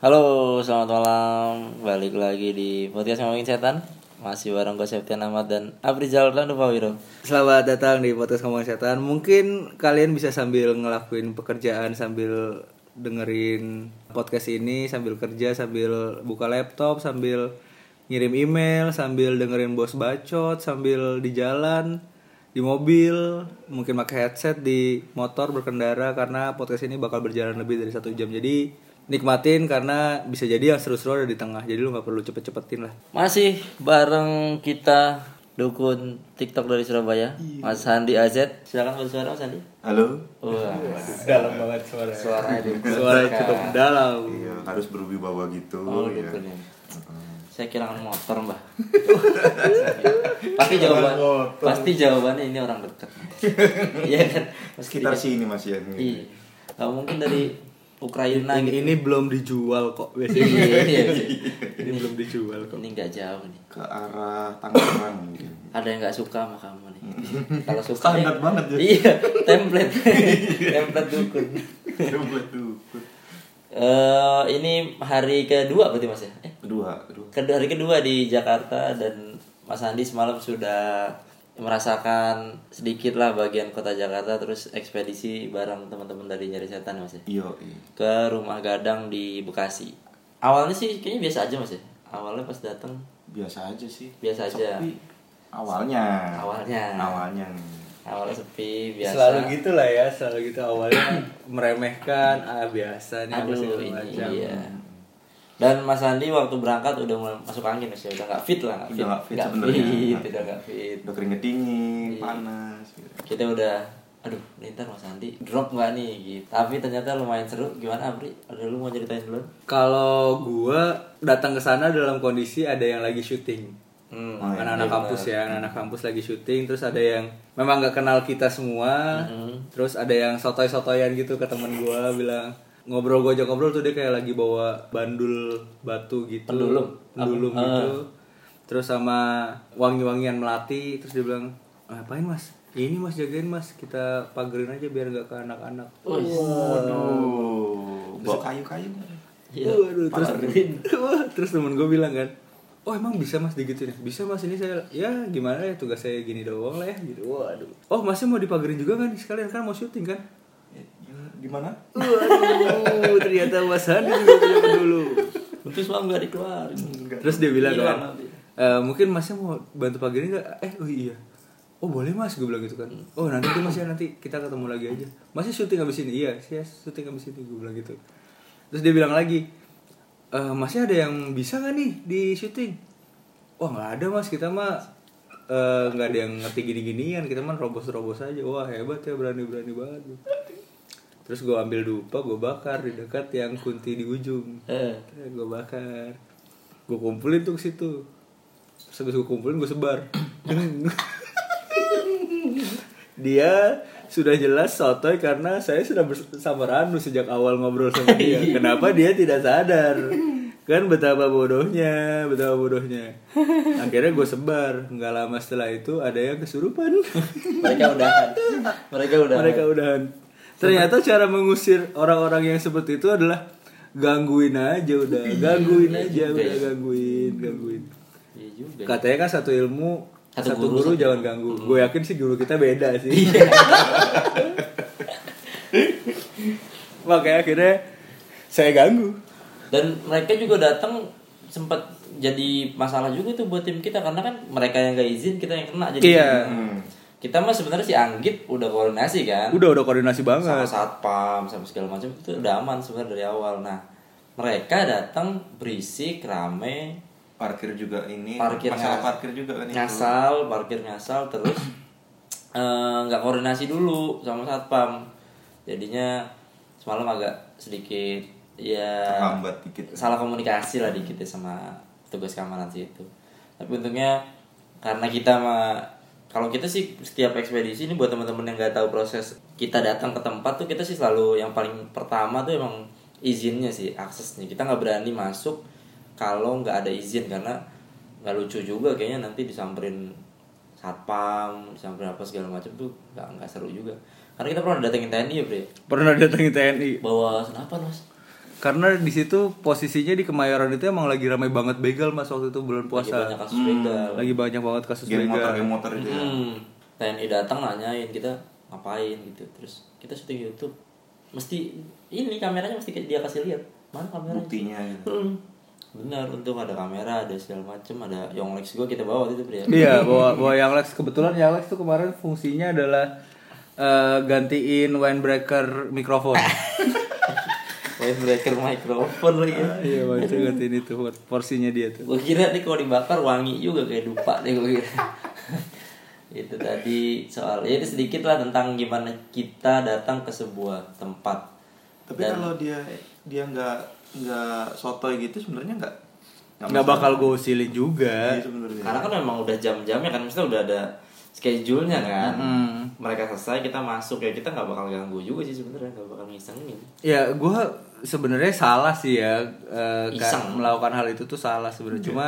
Halo, selamat malam. Balik lagi di podcast ngomongin setan. Masih bareng gue Septian Ahmad dan Abrizal Ranupawiro. Selamat datang di podcast ngomong setan. Mungkin kalian bisa sambil ngelakuin pekerjaan sambil dengerin podcast ini sambil kerja sambil buka laptop sambil ngirim email sambil dengerin bos bacot sambil di jalan di mobil mungkin pakai headset di motor berkendara karena podcast ini bakal berjalan lebih dari satu jam jadi nikmatin karena bisa jadi yang seru-seru ada di tengah jadi lu nggak perlu cepet-cepetin lah Masih bareng kita dukun TikTok dari Surabaya, Mas Handi AZ. Silakan bersuara Mas Handi. Halo. Wah, dalam banget suara dukun. suara cukup dalam Iya, harus berwibawa gitu Oh, ya. dukun ya. Saya kehilangan motor, Mbah. pasti jawaban pasti jawabannya ini orang dekat. Iya kan? Sekitar sini Mas ya. Iya. Gak mungkin dari Ukraina ini, gitu. ini belum dijual kok biasanya iya, iya. ini belum dijual kok Ini nggak jauh nih. Ke arah Tangerang mungkin. Ada yang nggak suka sama kamu nih. Kalau suka Standar ya- banget ya. Iya, template. template dukun. Coba tuh. Eh ini hari kedua berarti Mas ya? Eh, Kedua, kedua. kedua hari kedua di Jakarta dan Mas Andi semalam sudah merasakan sedikit lah bagian kota Jakarta terus ekspedisi bareng teman-teman dari Nyari Setan Mas ya Iya, iya. ke rumah Gadang di Bekasi. Awalnya sih kayaknya biasa aja Mas ya. Awalnya pas datang Biasa aja sih. Biasa aja. Sepi. Awalnya. Awalnya. Awalnya. awalnya sepi biasa. selalu gitu lah ya selalu gitu awalnya meremehkan ah biasa nih apa Aduh ini macam iya. Dan Mas Andi waktu berangkat udah mulai masuk angin Mas ya, udah nggak fit lah, Udah nggak fit sebenarnya. fit, udah nggak fit. Udah keringet dingin, Iya. panas. gitu. Kita udah aduh, ntar Mas Andi drop nggak nih gitu. Tapi ternyata lumayan seru. Gimana Abri? Ada lu mau ceritain dulu? kalau gua datang ke sana dalam kondisi ada yang lagi syuting Hmm, Oh, iya. anak-anak kampus ya anak-anak kampus lagi syuting terus ada yang memang nggak kenal kita semua Mhm. terus ada yang sotoy-sotoyan gitu ke teman gua bilang ngobrol gua ajak ngobrol tuh dia kayak lagi bawa bandul batu gitu Pendulum? pendulum Apa? gitu terus sama wangi-wangian melati terus dia bilang "Ah, ngapain mas ini mas jagain mas kita pagerin aja biar nggak ke anak-anak Waduh. Bawa kayu-kayu. Iya, Waduh, terus terus temen gue bilang kan, oh emang bisa mas digituin? Bisa mas ini saya, ya gimana ya tugas saya gini doang lah ya gitu. Waduh. Oh masnya mau dipagerin juga kan sekalian kan mau syuting kan? Gimana? Waduh, ternyata mas Handi juga punya dulu. Terus mau nggak dikeluarin? Terus dia bilang kan. "Eh, mungkin masnya mau bantu pagerin nggak? Eh oh iya. Oh boleh mas, gue bilang gitu kan. Oh nanti tuh mas ya nanti kita ketemu lagi aja. Masnya syuting abis ini? Iya, saya syuting abis ini gue bilang gitu. Terus dia bilang lagi, eh masnya ada yang bisa nggak nih di syuting? Wah nggak ada mas, kita mah eh, nggak ada yang ngerti gini-ginian, kita mah robos-robos aja. Wah hebat ya, berani-berani banget. Terus gue ambil dupa, gue bakar di dekat yang kunti di ujung. Eh, gue bakar. Gue kumpulin tuh ke situ. Terus habis gue kumpulin gue sebar. Dia sudah jelas sotoy karena saya sudah bersama Ranu sejak awal ngobrol sama dia. Kenapa dia tidak sadar? Kan betapa bodohnya betapa bodohnya. Akhirnya gue sebar. Nggak lama setelah itu ada yang kesurupan. Mereka udahan. Mereka udahan. mereka udahan ternyata cara mengusir orang-orang yang seperti itu adalah gangguin aja udah gangguin aja juga udah ya. gangguin gangguin Iya juga. katanya kan satu ilmu Satu satu, guru, guru, satu- Hmm. jangan ganggu gue yakin sih guru kita beda sih Iya. makanya akhirnya saya ganggu Dan mereka juga datang sempat jadi masalah juga tuh buat tim kita karena kan mereka yang gak izin kita yang kena jadi Iya. Hmm. Kita mah sebenarnya si Anggit udah koordinasi kan udah udah koordinasi sama banget satpam sama segala macam itu udah aman sebenarnya dari awal nah mereka datang berisik rame Parkir juga ini. Parkir Masalah ngas- parkir juga kan itu. ngasal parkir ngasal terus eh, nggak koordinasi dulu sama satpam jadinya semalam agak sedikit ya Terhambat dikit. salah komunikasi lah dikit ya sama tugas keamanan sih itu tapi untungnya karena kita mah kalau kita sih setiap ekspedisi ini buat teman-teman yang nggak tahu proses kita datang ke tempat tuh kita sih selalu yang paling pertama tuh emang izinnya sih aksesnya. Kita nggak berani masuk kalau nggak ada izin karena nggak lucu juga kayaknya nanti disamperin satpam disamperin apa segala macam tuh nggak nggak seru juga. Karena kita pernah datengin TNI ya bre? Pernah datangin TNI bawa senapan mas karena di situ posisinya di Kemayoran itu emang lagi ramai banget begal mas waktu itu bulan lagi puasa banyak kasus begal lagi banyak banget kasus motor, begal geng motor itu ya. Hmm. TNI datang nanyain kita ngapain gitu terus kita syuting YouTube mesti ini kameranya mesti dia kasih lihat mana kameranya Buktinya gitu. Hmm. benar untung ada kamera ada segala macem ada Yonglex gue kita bawa waktu itu pria Iya, bawa bawa yang Lex kebetulan yang Lex tuh kemarin fungsinya adalah eh, gantiin windbreaker mikrofon. windbreaker microphone lagi Iya, itu gantiin itu buat porsinya dia tuh. gue kira nih kalau dibakar wangi juga kayak dupa deh gue kira itu tadi soal ya itu sedikit lah tentang gimana kita datang ke sebuah tempat Tapi Dan- kalau dia dia nggak nggak sotoy gitu sebenarnya nggak Nggak bakal gue usilin juga. Iya, sebenarnya. karena kan memang udah jam-jamnya kan maksudnya udah ada schedule-nya kan Hmm. mereka selesai kita masuk ya kita nggak bakal ganggu juga sih sebenarnya nggak bakal ngisengin Ya, gue sebenarnya salah sih ya eh, ka- Iseng. melakukan hal itu tuh salah sebenarnya. Cuma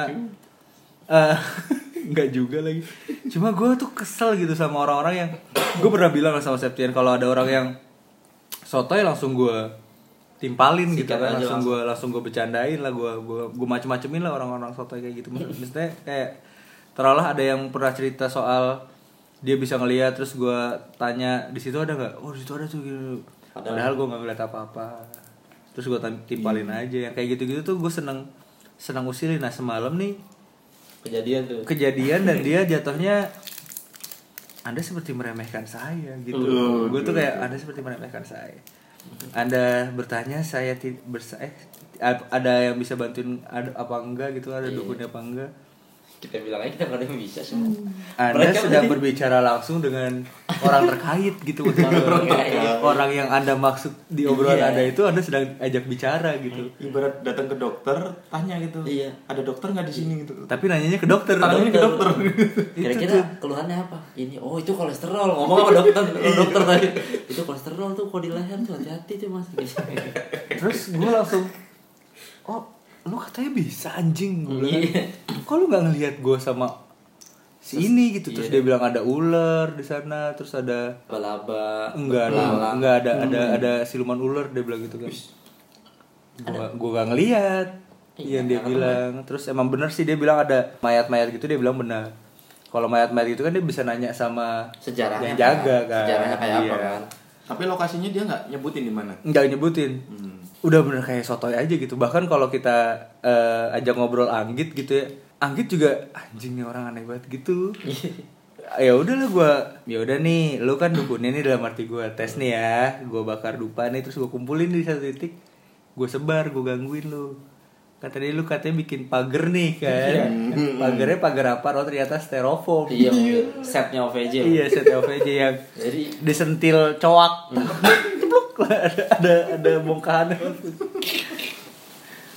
eh nggak juga lagi. Cuma gue tuh kesel gitu sama orang-orang yang gue pernah bilang sama Septian kalau ada orang yang sotoy langsung gue timpalin gitu Sikat kan aja langsung gue langsung gue bercandain lah gue gue gue macem-macemin lah orang-orang sotoy kayak gitu maksudnya kayak terolah ada yang pernah cerita soal dia bisa ngeliat terus gue tanya di situ ada nggak oh di situ ada tuh gitu Ada. padahal gue nggak ngeliat apa-apa terus gue timpalin aja yang kayak gitu-gitu tuh gue seneng seneng usilin. Nah semalam nih kejadian tuh. kejadian dan dia jatuhnya anda seperti meremehkan saya gitu. Uh, gue tuh kayak anda seperti meremehkan saya. Anda bertanya saya ti- bersa eh ap- ada yang bisa bantuin ada apa enggak gitu ada Iya. dukunnya apa enggak kita bilang aja kita nggak ada yang bisa semua anda Mereka sedang tadi- berbicara langsung dengan orang terkait gitu Orang terkait. orang yang anda maksud di obrolan Iya. anda itu anda sedang ajak bicara gitu. Ibarat datang ke dokter tanya gitu. Iya. ada dokter nggak di sini gitu? Tapi nanyanya ke dokter. Tanyanya ke dokter. kira-kira keluhannya apa? Ini oh itu kolesterol. Ngomong sama dokter dokter tadi. Itu kolesterol tuh kok di leher tuh? Hati-hati tuh mas. Terus gue langsung oh lu katanya bisa anjing. Gue bilang Iya. kok lu nggak ngelihat gue sama si ini? Gitu. Terus iya. dia bilang ada ular di sana terus ada laba enggak ada enggak ada ada ada siluman ular dia bilang gitu kan. Gua gua gak ngelihat Iya, yang dia bilang. Terus emang bener sih dia bilang ada mayat-mayat gitu dia bilang benar kalau mayat-mayat itu kan dia bisa nanya sama sejarahnya yang jaga kan. kan. Sejarahnya kayak apa Iya. kan. Tapi lokasinya dia nggak nyebutin di mana? Nggak nyebutin. Hmm. Udah bener kayak sotoy aja gitu. Bahkan kalau kita eh, ajak ngobrol Anggit gitu ya Anggit juga anjing nih orang aneh banget gitu. Ya udahlah gua ya udah nih lu kan dukunnya nih dalam arti gua tes nih ya gua bakar dupa nih terus gua kumpulin di satu titik gua sebar gua gangguin lu. Kata dia lu katanya bikin pagar nih kan. Pagarnya pagar apa? Oh ternyata styrofoam. Iya setnya OVJ iya set OVJ yang jadi disentil coak. Cepluk. ada ada ada bongkahan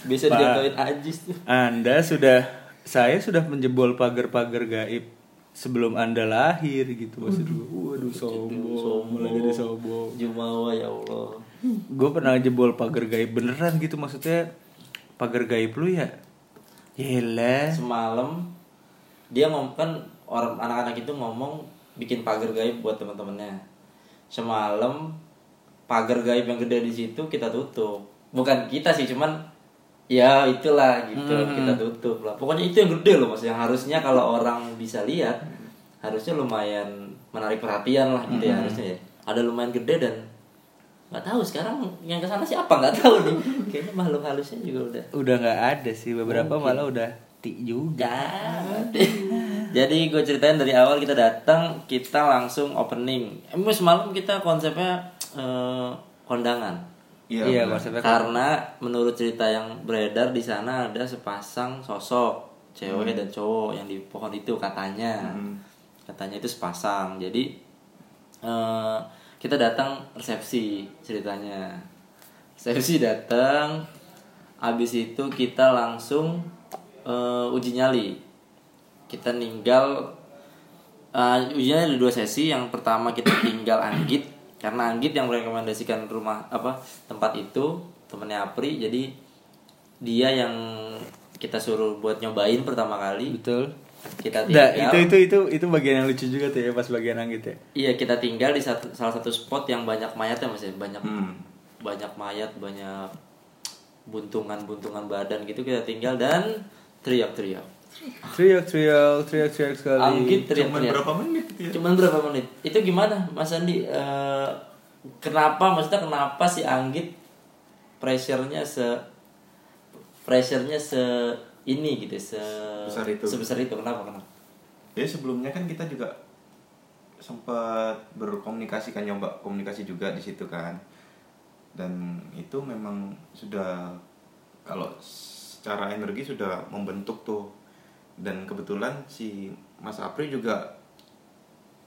bisa dijatuhin ajis tuh Anda sudah saya sudah menjebol pagar-pagar gaib sebelum Anda lahir gitu maksud gue. Waduh sombong, malah jadi sombong. Jumawa ya Allah Gue pernah jebol pagar gaib beneran gitu maksudnya pagar gaib lu ya. Yelah. semalam dia ngomong kan orang anak-anak itu ngomong bikin pagar gaib buat teman-temannya semalam pagar gaib yang gede di situ kita tutup. Bukan kita sih cuman ya itulah gitu kita tutup lah. Pokoknya itu yang gede loh mas. Yang harusnya kalau orang bisa lihat harusnya lumayan menarik perhatian lah gitu ya harusnya ya. Ada lumayan gede dan nggak tahu sekarang yang ke sana siapa nggak tahu nih. Kayaknya makhluk halusnya juga udah. Udah nggak ada sih beberapa malah udah ti juga. Jadi gue ceritain dari awal kita datang, kita langsung opening. Emang semalam kita konsepnya eh, kondangan. iya Iya, maksudnya Karena menurut cerita yang beredar di sana ada sepasang sosok cewek dan cowok yang di pohon itu katanya. Hmm. Katanya itu sepasang. Jadi eh, kita datang resepsi ceritanya. Resepsi datang, habis itu kita langsung eh, uji nyali. Kita ninggal eh, ujinya ada dua sesi. Yang pertama kita tinggal Anggit karena Anggit yang merekomendasikan rumah apa tempat itu temennya Apri. Jadi dia yang kita suruh buat nyobain pertama kali. Betul. Kita Nah, tinggal. itu itu itu itu bagian yang lucu juga tuh ya pas bagian yang gitu ya. Iya kita tinggal di satu, salah satu spot yang banyak mayatnya mas ya banyak Hmm. banyak mayat banyak buntungan-buntungan badan gitu kita tinggal dan teriak-teriak. teriak teriak teriak teriak sekali Anggit Cuman teriak-teriak. berapa menit ya? Cuman berapa menit? Itu gimana, Mas Andi? Eh, kenapa maksudnya kenapa si Anggit pressure-nya se pressure-nya se ini gitu, se Besar itu. sebesar itu. Kenapa? Kenapa? Ya sebelumnya kan kita juga sempat berkomunikasi kan nyoba komunikasi juga di situ kan. Dan itu memang sudah kalau secara energi sudah membentuk tuh. Dan kebetulan si Mas Apri juga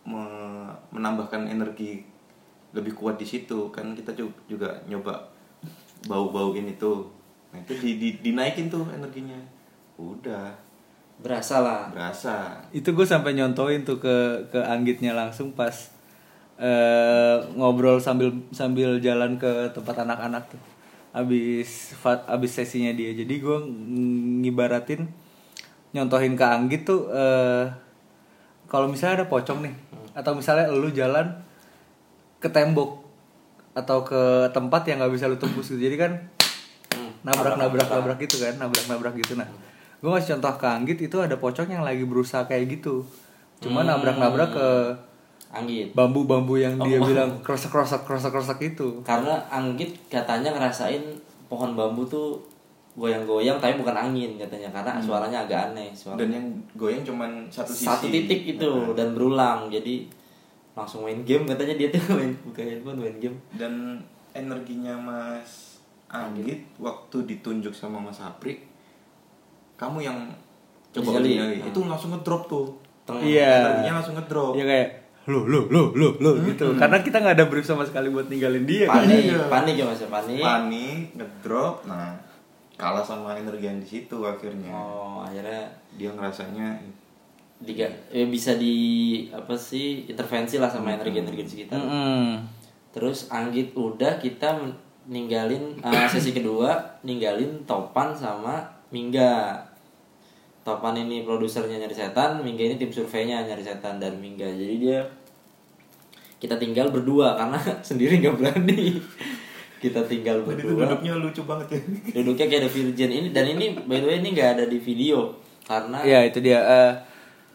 me- menambahkan energi lebih kuat di situ kan kita ju- juga nyoba bau-bau ini tuh. Nah, itu di, di- dinaikin tuh energinya. Udah Berasa lah. berasa. itu gue sampai nyontoin tuh ke ke anggitnya langsung pas eh, ngobrol sambil sambil jalan ke tempat anak-anak tuh abis abis sesinya dia. Jadi gue ngibaratin nyontohin ke anggit tuh eh, kalau misalnya ada pocong nih atau misalnya lu jalan ke tembok atau ke tempat yang nggak bisa lu tembus gitu. Jadi kan Hmm. nabrak nabrak nabrak gitu kan nabrak nabrak gitu. Nah gue ngasih contoh ke Anggit itu ada pocong yang lagi berusaha kayak gitu. Cuma Hmm. nabrak nabrak ke Anggit. bambu-bambu yang dia Oh. bilang krosok krosok krosok krosok itu Karena Anggit katanya ngerasain pohon bambu tuh goyang-goyang tapi bukan angin katanya karena suaranya agak aneh suara dan yang goyang cuman satu sisi satu titik itu Nah, dan berulang jadi langsung main game katanya dia tuh main buka handphone main game dan energinya Mas Anggit waktu ditunjuk sama Mas Apri kamu yang coba Hmm. itu langsung ngedrop tuh. Iya. energinya langsung ngedrop ya kayak lo lo lo lo lo gitu. Karena kita nggak ada brief sama sekali buat ninggalin dia kan? Panik Iya. panik ya mas ya? Panik. Panik ngedrop. Nah kalah sama energi yang di situ akhirnya. Oh akhirnya dia ngerasanya diga eh, bisa di apa sih intervensi lah sama energi energi di sekitar. Mm-mm. terus Anggit udah kita ninggalin uh, sesi kedua ninggalin Topan sama Mingga Topan ini produsernya nyari setan Mingga ini tim surveinya nyari setan dari Mingga. Jadi dia kita tinggal berdua karena sendiri nggak berani. Kita tinggal itu berdua. duduknya lucu banget ya. Duduknya kayak ada virgin ini. Dan ini by the way ini nggak ada di video karena ya itu dia. Eh,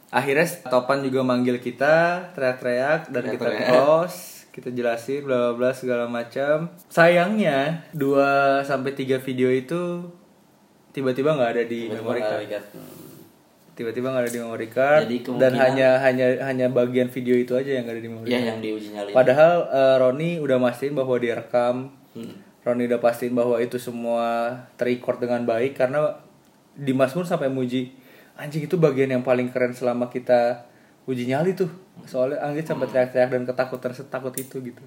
akhirnya Topan juga manggil kita teriak-teriak dan kita close kita jelasin bla bla bla segala macam. Sayangnya 2 sampai 3 video itu tiba-tiba nggak ada di nggak card. Tiba-tiba nggak ada di memory card Jadi dan hanya hanya hanya bagian video itu aja yang nggak ada di memory ya card. yang diuji nyali padahal eh, Roni udah mastiin bahwa dia rekam. Hmm. Roni udah pastiin bahwa itu semua terrecord dengan baik karena di Mazmur sampai muji anjing itu bagian yang paling keren selama kita uji nyali tuh. Soalnya Anggit sampai teriak-teriak dan ketakutan setakut itu gitu.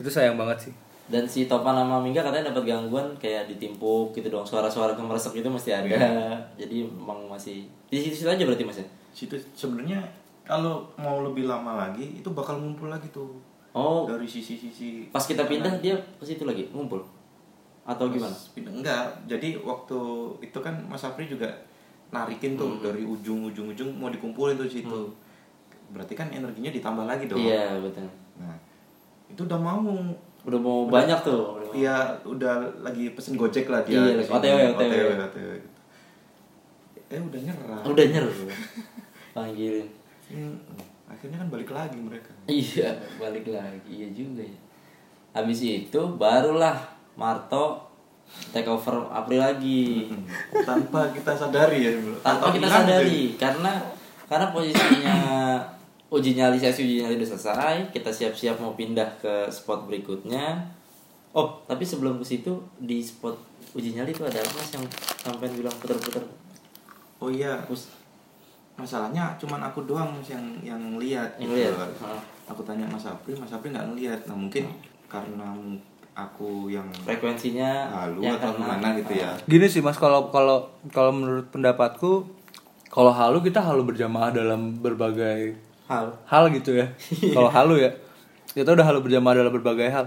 Itu sayang banget sih dan si Topan sama Mingga katanya dapat gangguan kayak ditimpuk gitu dong suara-suara kemeresek itu mesti ada. Jadi emang masih di situ aja berarti mas ya? Situ sebenarnya kalau mau lebih lama lagi itu bakal ngumpul lagi tuh. Oh. Dari sisi-sisi pas kita pindah dia ke situ lagi ngumpul? Atau gimana? Pindah. enggak. Jadi waktu itu kan Mas Apri juga narikin tuh Hmm. dari ujung-ujung ujung mau dikumpulin tuh situ. Berarti kan energinya ditambah lagi dong. Iya betul. Nah itu udah mau udah mau banyak tuh udah Iya, udah lagi pesen gojek lah dia. Iya. OTW, OTW. OTW. Eh udah nyerah. udah nyer panggilin Hmm, akhirnya kan balik lagi mereka. iya balik lagi iya juga ya habis itu barulah Marto take over April lagi Hmm. Tanpa kita sadari ya. tanpa kita hilang sadari karena karena posisinya uji nyali sesi uji nyali udah selesai kita siap-siap mau pindah ke spot berikutnya oh tapi sebelum ke situ di spot uji nyali itu ada mas yang sampai bilang puter-puter. Oh iya, Pus- masalahnya cuman aku doang yang yang lihat. Yang gitu. lihat. Aku tanya Mas Apri, Mas Apri nggak ngelihat. Nah mungkin karena aku yang frekuensinya halu yang atau kena- gimana gitu ya. gini sih mas kalau kalau kalau menurut pendapatku kalau halu kita halu berjamaah dalam berbagai hal. Hal gitu ya. Kalau halu ya kita udah halu berjamaah dalam berbagai hal.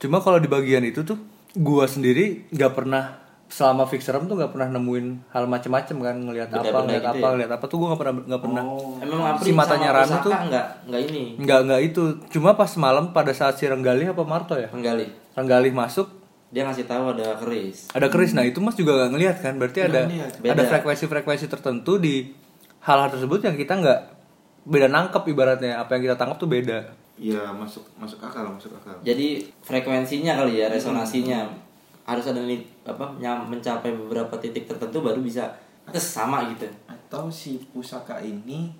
Cuma kalau di bagian itu tuh gua sendiri nggak pernah selama fix serem tuh nggak pernah nemuin hal macem-macem kan ngelihat apa ngelihat gitu apa ya? ngelihat apa tuh gua nggak pernah nggak pernah. Oh. emang Si matanya Ranu Pusaka tuh- nggak nggak ini? Nggak nggak itu. Cuma pas malam pada saat si Renggali apa Marto ya? Menggali Renggali masuk. Dia ngasih tahu ada keris. Ada keris. Nah itu mas juga gak ngelihat kan? Berarti Nggak ada ngeliat. Ada frekuensi-frekuensi tertentu di hal-hal tersebut yang kita nggak beda nangkep ibaratnya. Apa yang kita tangkap tuh beda. Iya masuk masuk akal masuk akal. jadi frekuensinya kali ya resonansinya harus ada nih apa nyam- mencapai beberapa titik tertentu baru bisa terus sama gitu. Atau si pusaka ini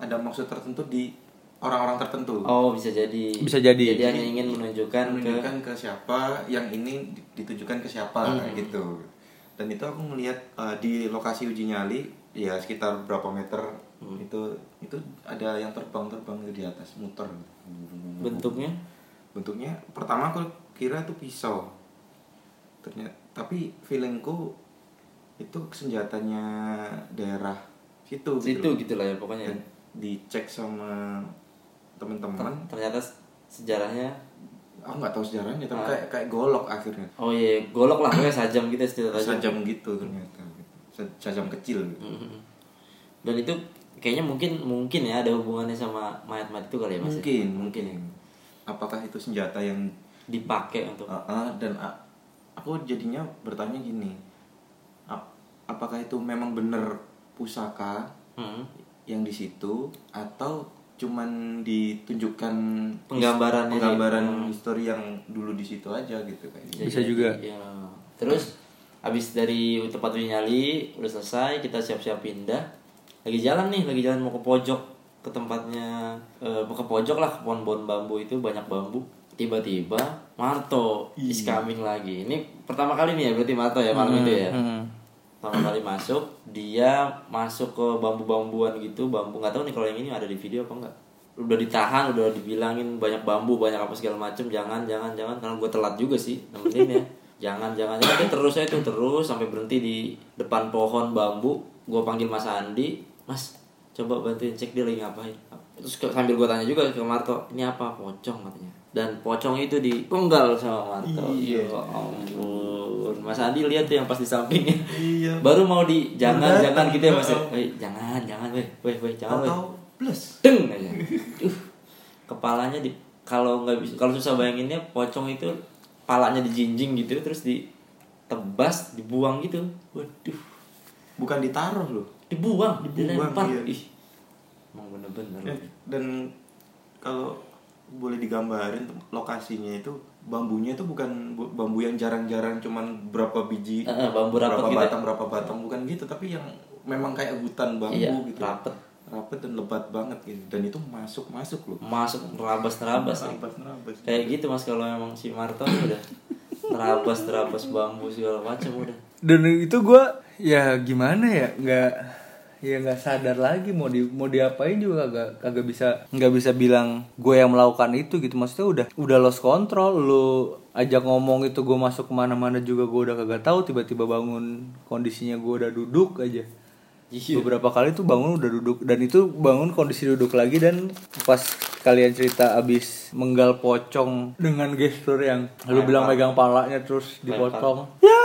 ada maksud tertentu di orang-orang tertentu. oh bisa jadi. Bisa jadi. jadi hanya ingin menunjukkan, ke menunjukkan ke siapa yang ini ditujukan ke siapa kayak gitu. Dan itu aku ngelihat uh, di lokasi uji nyali ya sekitar berapa meter itu itu ada yang terbang-terbang di atas muter. Bentuknya? Bentuknya pertama aku kira itu pisau. Ternyata tapi feelingku itu senjatanya daerah situ situ loh. gitu lah ya pokoknya. Dan dicek sama teman-teman. Ternyata sejarahnya? Aku nggak tahu sejarahnya tapi Ah. kayak kayak golok akhirnya. Oh iya golok lah kayak sajam gitu tajam sajam. Gitu ternyata Sa- sajam kecil gitu. Mhm. dan itu kayaknya mungkin mungkin ya ada hubungannya sama mayat-mayat itu kali ya mas ya? mungkin mungkin apakah itu senjata yang dipakai untuk Ah, ah, dan a- aku jadinya bertanya gini ap- apakah itu memang benar pusaka Hmm. yang di situ atau cuman ditunjukkan penggambaran di- hmm. histori yang dulu di situ aja gitu kayak gitu. Bisa juga. ya. terus habis dari tempat nyali udah selesai kita siap-siap pindah lagi jalan nih lagi jalan mau ke pojok ke tempatnya eh, ke pojok lah ke pohon-pohon bambu itu banyak bambu. Tiba-tiba Marto is coming lagi. Ini pertama kali nih ya berarti Marto ya malam itu ya? Hmm. pertama kali masuk dia masuk ke bambu-bambuan gitu bambu nggak tahu nih kalau yang ini ada di video apa enggak udah ditahan udah dibilangin banyak bambu banyak apa segala macem jangan jangan jangan. Karena gue telat juga sih nemenin ya. Jangan jangan. Jangan dia terus aja tuh terus sampai berhenti di depan pohon bambu. Gue panggil Mas Andi Mas coba bantuin cek dia lagi ngapain. Terus sambil gue tanya juga ke Marto ini apa pocong? katanya. Dan pocong itu dipenggal sama Marto. Iya. Ya ampun. Mas Andi lihat tuh yang pas di sampingnya. Iya. baru mau di jangan Udah, jangan gitu ya mas ya. oh. Weh, jangan jangan weh weh weh jangan weh plus. deng aja. Uh, kepalanya di kalau nggak bisa kalau susah bayanginnya pocong itu palanya dijinjing gitu terus ditebas dibuang gitu. Waduh. Bukan ditaruh loh. Dibuang Dibuang, dilempar iya. ih emang bener-bener Eh, Dan kalau boleh digambarin lokasinya itu bambunya itu bukan bu- bambu yang jarang-jarang cuman berapa biji eh, bambu berapa gitu ya? batang berapa batang bukan gitu tapi yang memang kayak hutan bambu Iya, gitu rapet. rapet dan lebat banget gitu dan itu masuk masuk loh masuk nerabas nerabas ya. nerabas kayak gitu mas kalau emang si Marto udah nerabas nerabas bambu segala macam udah dan itu gue ya gimana ya nggak ya nggak sadar lagi mau di mau diapain juga kagak kagak bisa nggak bisa bilang gue yang melakukan itu gitu. Maksudnya udah udah lost control. Lu ajak ngomong itu gue masuk ke mana-mana juga gue udah kagak tahu. Tiba-tiba bangun kondisinya gue udah duduk aja. Iya. beberapa kali tuh bangun udah duduk. Dan itu bangun kondisi duduk lagi dan pas kalian cerita abis menggal pocong dengan gestur yang lu bilang megang palanya terus dipotong ya.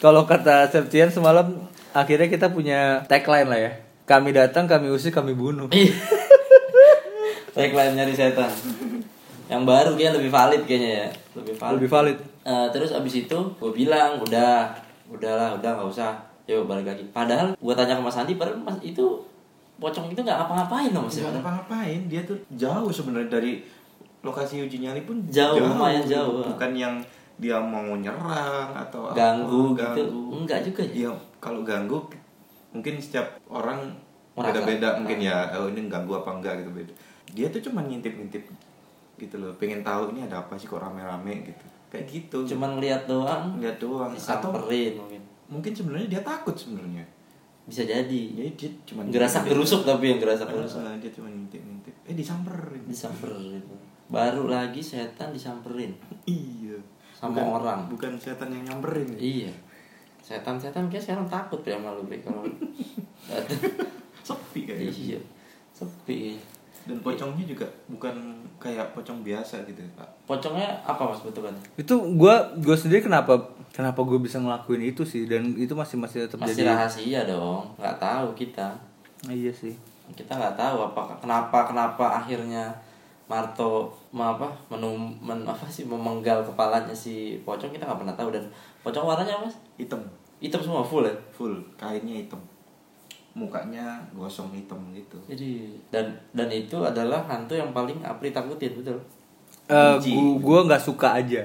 Kalau kata Septian semalam akhirnya kita punya tagline lah ya kami datang kami usir kami bunuh Iya. Tagline nyari setan. Yang baru dia lebih valid kayaknya ya. Lebih valid. lebih valid Eh, terus abis itu gue bilang udah, udahlah, udah nggak usah. Yuk balik lagi. Padahal gue tanya ke Mas Andi, padahal Mas itu pocong itu nggak ngapa-ngapain loh Mas. Nggak ngapa-ngapain dia tuh jauh sebenarnya dari lokasi uji nyali pun Jauh, lumayan jauh. bukan yang dia mau nyerang atau Ganggu apa, gitu. Enggak juga ya. Iya, kalau ganggu mungkin setiap orang beda-beda mungkin ya oh ini ganggu apa enggak gitu beda. Dia tuh cuma ngintip-ngintip gitu loh, pengen tahu ini ada apa sih kok rame-rame gitu. Kayak gitu. Cuman ngeliat doang, lihat doang atau mungkin. mungkin sebenarnya dia takut sebenarnya. Bisa jadi. Jadi dia cuma Gerasak gerusuk tapi yang gerasak gerusuk. Ah, dia cuma ngintip-ngintip. Eh disamperin. Disamperin. Baru lagi setan disamperin. Iya. Sama Bukan- orang. Bukan setan yang nyamperin. Iya. Setan-setan kayak sekarang takut ya sama lu Bre, kalau. Sepi kayaknya. Iya. Sepi. Dan pocongnya juga bukan kayak pocong biasa gitu, Pak. Pocongnya apa Mas bentukannya? itu gue gue sendiri kenapa kenapa gue bisa ngelakuin itu sih dan itu masih masih tetap Masih jadi rahasia dong. nggak tahu kita. Ah, iya sih Kita nggak tahu apakah kenapa kenapa akhirnya Marto apa menum men, apa sih memenggal kepalanya si pocong kita nggak pernah tahu dan pocong warnanya apa mas? Hitam. Hitam semua full ya? Full kainnya hitam. Mukanya gosong hitam gitu. Jadi dan dan itu adalah hantu yang paling Apri takutin betul? Eh, Benci. gua gua nggak suka aja.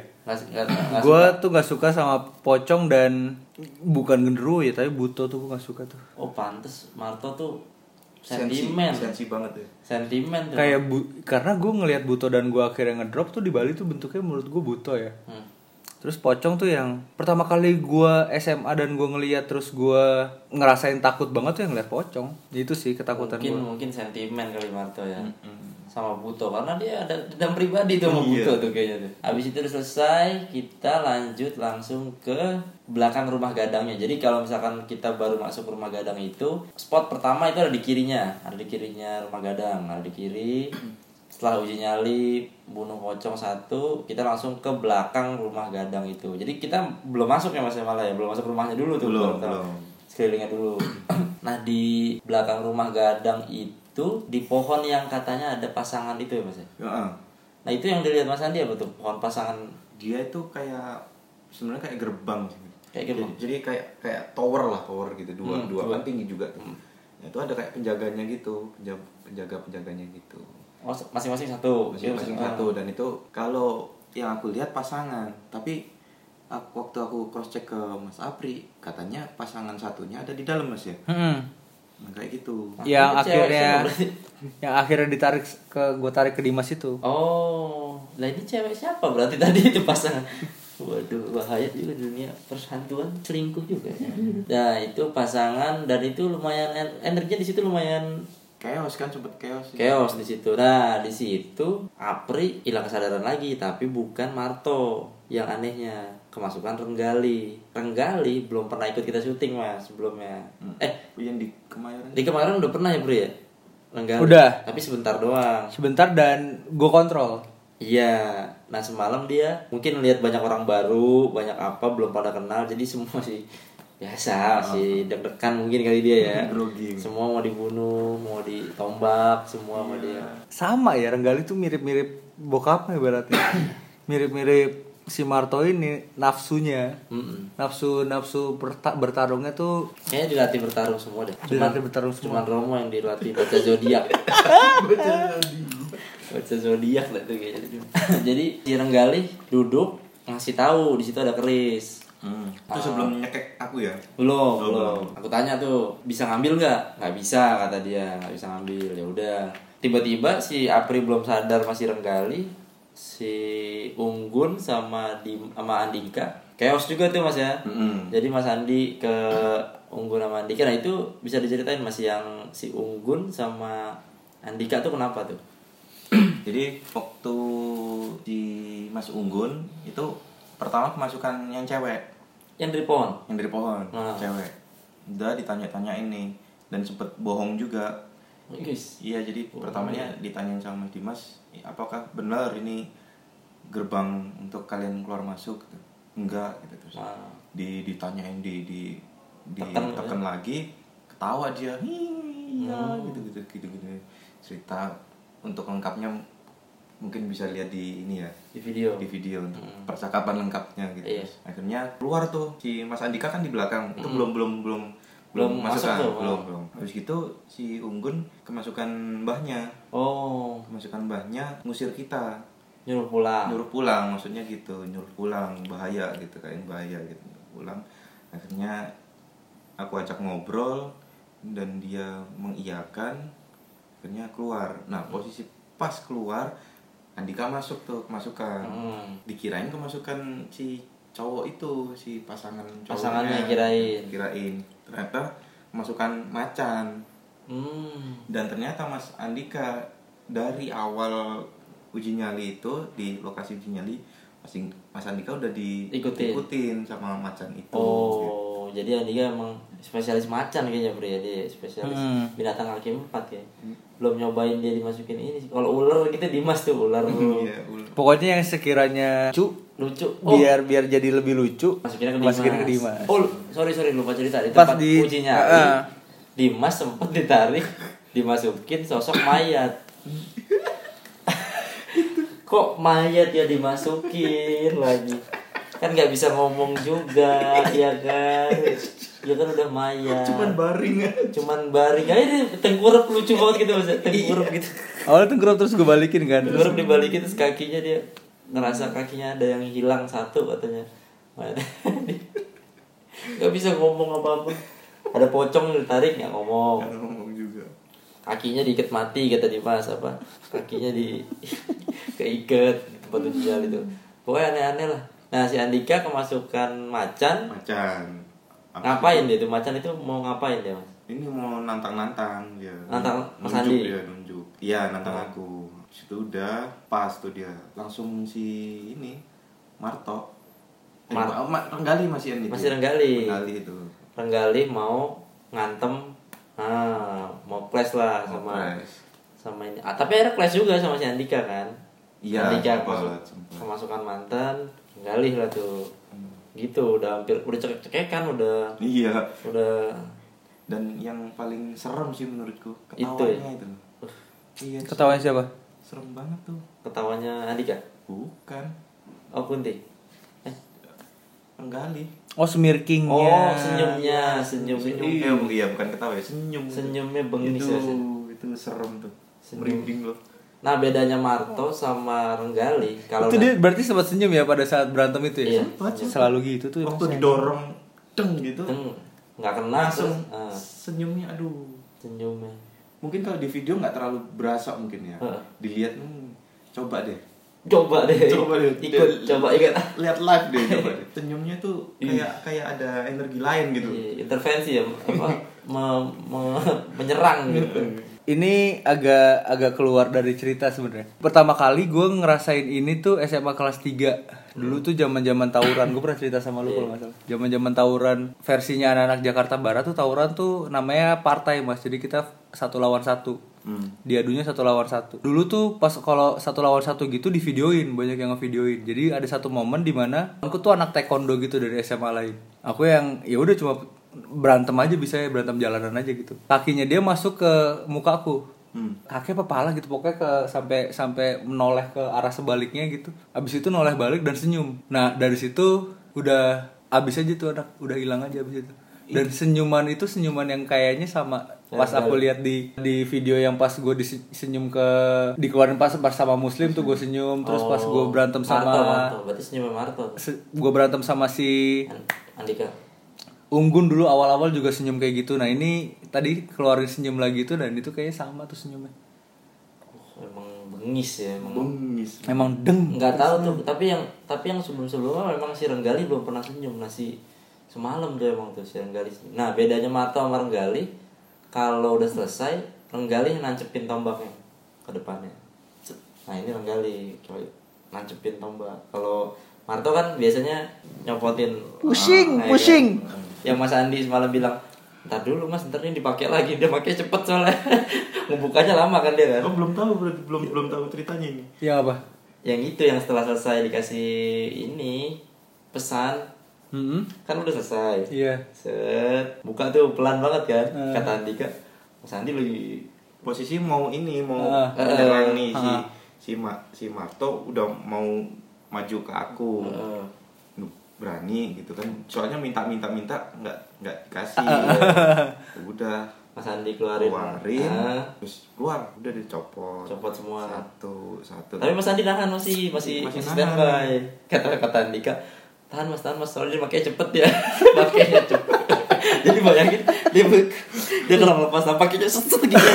Gue tuh nggak suka sama pocong dan bukan genderuwo ya tapi buto tuh gue nggak suka tuh. Oh pantes. Marto tuh Sensi- sentimen. sensi banget ya. Sentimen tuh. Kayak bu karena gue ngelihat buto dan gue akhirnya ngedrop tuh di Bali tuh bentuknya menurut gue buto ya. Hmm. Terus pocong tuh yang pertama kali gue SMA dan gue ngeliat terus gue ngerasain takut banget tuh yang ngeliat pocong itu sih ketakutan mungkin gue mungkin sentimen kali Marto ya Mm-mm. sama Buto karena dia ada dendam pribadi tuh sama Iya. Buto tuh kayaknya tuh. Habis itu udah selesai, kita lanjut langsung ke belakang rumah gadangnya. Jadi kalau misalkan kita baru masuk rumah gadang itu, spot pertama itu ada di kirinya, ada di kirinya rumah gadang, ada di kiri. Setelah uji nyali bunuh pocong satu, kita langsung ke belakang rumah gadang itu. Jadi kita belum masuk ya Mas malah ya, belum masuk rumahnya dulu tuh. Belum, Belum. Sekelilingnya dulu. nah di belakang rumah gadang itu di pohon yang katanya ada pasangan itu ya Mas ya? Ya, Nah itu yang dilihat Mas Andi apa tuh pohon pasangan dia itu kayak sebenarnya kayak gerbang. Kayak gerbang. Jadi, jadi kayak kayak tower lah tower gitu dua Hmm, dua kan tinggi juga tuh. Ya, itu ada kayak penjaganya gitu penjaga penjaganya gitu. Masing-masing satu. Masing-masing Iya, satu dan itu kalau yang aku lihat pasangan tapi aku, waktu aku cross check ke Mas Apri katanya pasangan satunya ada di dalam Mas ya. Hmm. Nah, kayak gitu. Ah. yang cewek akhirnya yang akhirnya ditarik ke gue tarik ke Dimas itu Oh, lah ini cewek siapa berarti tadi itu pasangan? Waduh, bahaya juga dunia pershantuan selingkuh juga. ya. Nah, itu pasangan dan itu lumayan en- energinya di situ lumayan Chaos kan sempet chaos. sih. chaos di situ. Nah, di situ Apri hilang kesadaran lagi, tapi bukan Marto. Yang anehnya kemasukan Renggali. Renggali belum pernah ikut kita syuting mas sebelumnya. Hmm. Eh, yang di Kemayoran. di kemarin udah pernah ya Bro ya? Renggali. Udah. Tapi sebentar doang. sebentar dan gue kontrol Iya. Nah semalam dia mungkin lihat banyak orang baru, banyak apa belum pada kenal, jadi semua sih biasa masih deg-degan mungkin kali dia ya. Semua mau dibunuh, mau ditombak, semua sama dia. sama ya Renggali tuh mirip-mirip bokapnya ibaratnya mirip-mirip si Marto ini nafsunya nafsu nafsu berta- bertarungnya tuh Kayaknya dilatih bertarung semua deh. Dilatih bertarung semua. Cuman Romo yang dilatih baca zodiak. baca zodiak lah tuh kayaknya. Jadi si Renggali duduk ngasih tahu di situ ada keris. Hmm. Itu sebelum nyekek aku ya. belum Belum, belum. Aku tanya tuh bisa ngambil nggak? Nggak bisa kata dia. Nggak bisa ngambil. Ya udah. Tiba-tiba si Apri belum sadar masih renggali si Unggun sama di sama Andika chaos juga tuh mas ya. Mm-mm. jadi Mas Andi ke Unggun sama Andika. Nah itu bisa diceritain mas yang si Unggun sama Andika tuh kenapa tuh? Jadi waktu di Mas Unggun itu pertama kemasukan yang cewek yang dari pohon yang dari pohon Ah. cewek udah ditanya-tanya ini dan sempet bohong juga iya jadi Oh, pertamanya iya. ditanyain sama Mas Dimas apakah benar ini gerbang untuk kalian keluar masuk gitu. enggak gitu terus Nah. di ditanyain di di Tekan, ditekan lagi ketawa dia iya Hmm. gitu gitu gitu gitu cerita untuk lengkapnya mungkin bisa lihat di ini ya di video. di video untuk Hmm. percakapan lengkapnya gitu. Iya. akhirnya keluar tuh si Mas Andika kan di belakang. Itu Hmm. belum belum belum Belum belum masuk tuh, belum belum. Habis gitu si Unggun kemasukan mbahnya. Oh. Kemasukan mbahnya ngusir kita. Nyuruh pulang. Nyuruh pulang maksudnya gitu nyuruh pulang bahaya gitu kayak bahaya gitu nyuruh pulang. Akhirnya aku ajak ngobrol dan dia mengiyakan. Akhirnya keluar. Nah posisi pas keluar Andika masuk tuh kemasukan Hmm. dikirain kemasukan si cowok itu si pasangan cowoknya Pasangannya kirain. kirain ternyata kemasukan macan Hmm. dan ternyata Mas Andika dari awal uji nyali itu di lokasi uji nyali Mas, In- Mas Andika udah Ikutin. diikutin sama macan itu gitu. Oh, jadi Andika emang spesialis macan kayaknya bro ya dia spesialis Hmm. binatang kaki empat ya. Belum nyobain dia dimasukin ini sih. Kalau ular gitu Dimas tuh ular. Iya, ul- pokoknya yang sekiranya lucu Lucu. Oh, biar biar jadi lebih lucu masukin ke Dimas. masukin ke Dimas Oh, sorry sorry lupa cerita di Pas tempat di- uji nyali. Heeh. Dimas sempet ditarik dimasukin sosok mayat. kok mayat ya dimasukin lagi kan nggak bisa ngomong juga ya kan ya kan udah mayat. Cuman baring aja. cuman baring aja deh tengkurap lucu banget gitu mas tengkurap gitu. Awalnya tuh terus gue balikin kan. tengkurap dibalikin terus kakinya dia ngerasa kakinya ada yang hilang satu katanya. Nggak bisa ngomong apa pun. Ada pocong ditarik nggak ngomong. Kan ngomong juga. kakinya diikat mati kata Dimas apa? Kakinya di keikat di tempat ujian itu. Pokoknya aneh-aneh lah. Nah si Andika kemasukan macan. Macan. Apa ngapain dia tuh macan itu mau ngapain dia mas Ini mau nantang-nantang dia. Nantang Mas nunjuk Andi? dia nunjuk. Iya, nantang aku. Situ udah pas tuh dia. Langsung si ini Marto. Eh, Mar- Ma- Ma- Renggali masih ini. Masih Renggali. Renggali itu. Renggali mau ngantem ah mau clash lah Mau sama clash. sama ini ah, tapi ada clash juga sama si Andika kan Iya, Andika masuk kemasukan mantan Renggali lah tuh gitu udah hampir udah cekek-cekekan udah Iya. udah Dan yang paling serem sih menurutku Itu ketawanya ya? itu. Iya. Ketawanya siapa? Serem banget tuh. ketawanya Andika Bukan. oh Kunti eh Renggali. Oh smirkingnya. oh senyumnya senyum Senyum. Eh, iya bukan ketawa ya, senyum. senyumnya bengis itu, ya, Sen. itu serem tuh. Senyum. Merinding loh. Nah bedanya Marto sama Renggali kalau itu dia berarti sempat senyum ya pada saat berantem itu ya? Iya. Selalu gitu tuh. Waktu rasanya. didorong deng gitu. Nggak kena langsung terus, ah, senyumnya aduh. senyumnya Mungkin kalau di video nggak terlalu berasa mungkin ya. Heeh. Dilihat hmm, coba deh. coba deh Coba deh. ikut coba ikut Lihat live deh coba deh. Senyumnya tuh kayak kayak ada energi lain gitu. Iya, intervensi ya apa me- me- menyerang gitu Ini agak agak keluar dari cerita sebenarnya. Pertama kali gue ngerasain ini tuh SMA kelas 3 Dulu tuh zaman-zaman tawuran. Gue pernah cerita sama lu kalau nggak salah. Zaman-zaman tawuran versinya anak-anak Jakarta Barat tuh tawuran tuh namanya partai mas. Jadi kita satu lawan satu. Hmm. Diadunya satu lawan satu. Dulu tuh pas kalau satu lawan satu gitu di videoin banyak yang ngevideoin. Jadi ada satu momen di mana aku tuh anak taekwondo gitu dari SMA lain. Aku yang ya udah cuma berantem aja bisa ya berantem jalanan aja gitu. Kakinya dia masuk ke mukaku. Hmm. Kaki apa pala gitu pokoknya ke sampai sampai menoleh ke arah sebaliknya gitu. Abis itu noleh balik dan senyum. Nah dari situ udah abis aja tuh anak udah hilang aja abis itu. Dan senyuman itu senyuman yang kayaknya sama pas aku lihat di di video yang pas gue disenyum ke dikeluarin pas pas sama muslim tuh gue senyum terus pas gue berantem Oh, Marto, sama Marto. berarti senyum Marto gue berantem sama si An- Andika Unggun dulu awal-awal juga senyum kayak gitu. Nah ini tadi keluarin senyum lagi tuh dan itu kayaknya sama tuh senyumnya. oh, emang bengis ya emang Bengis. Emang deng. nggak tahu tuh tapi yang tapi yang sebelum sebelumnya memang si Renggali belum pernah senyum nah si semalam tuh emang tuh si Renggali senyum. nah bedanya Marto sama Renggali kalau udah selesai Renggali nancepin tombaknya ke depannya nah ini Renggali nancepin tombak kalau Marto kan biasanya nyopotin Pusing, ya pusing. kan? yang Mas Andi semalam bilang ntar dulu mas ntar ini dipakai lagi dia pakai cepet soalnya ngebukanya lama kan dia kan Oh belum tahu berarti belum belum tahu ceritanya ini. Ya apa? yang itu yang setelah selesai dikasih ini pesan Hmm. kan udah selesai Iya. set buka tuh pelan banget kan Eh. kata Andika Mas Andi lagi Posisi mau ini mau Ah. menyerang nih si Ah. si Ma, si Marto udah mau maju ke aku. Duh, berani gitu kan. Soalnya minta-minta minta nggak nggak dikasih. udah. Mas Andi keluarin. Keluarin Ah, terus keluar. Udah dicopot. copot. Semua. Satu satu. tapi Mas Andi nahan masih masih Masih masih standby. Kata kata Andika tahan mas tahan mas soalnya dia makanya cepet ya. Makanya cepet. Jadi bayangin dia dia kalau melepas nampaknya set set gitu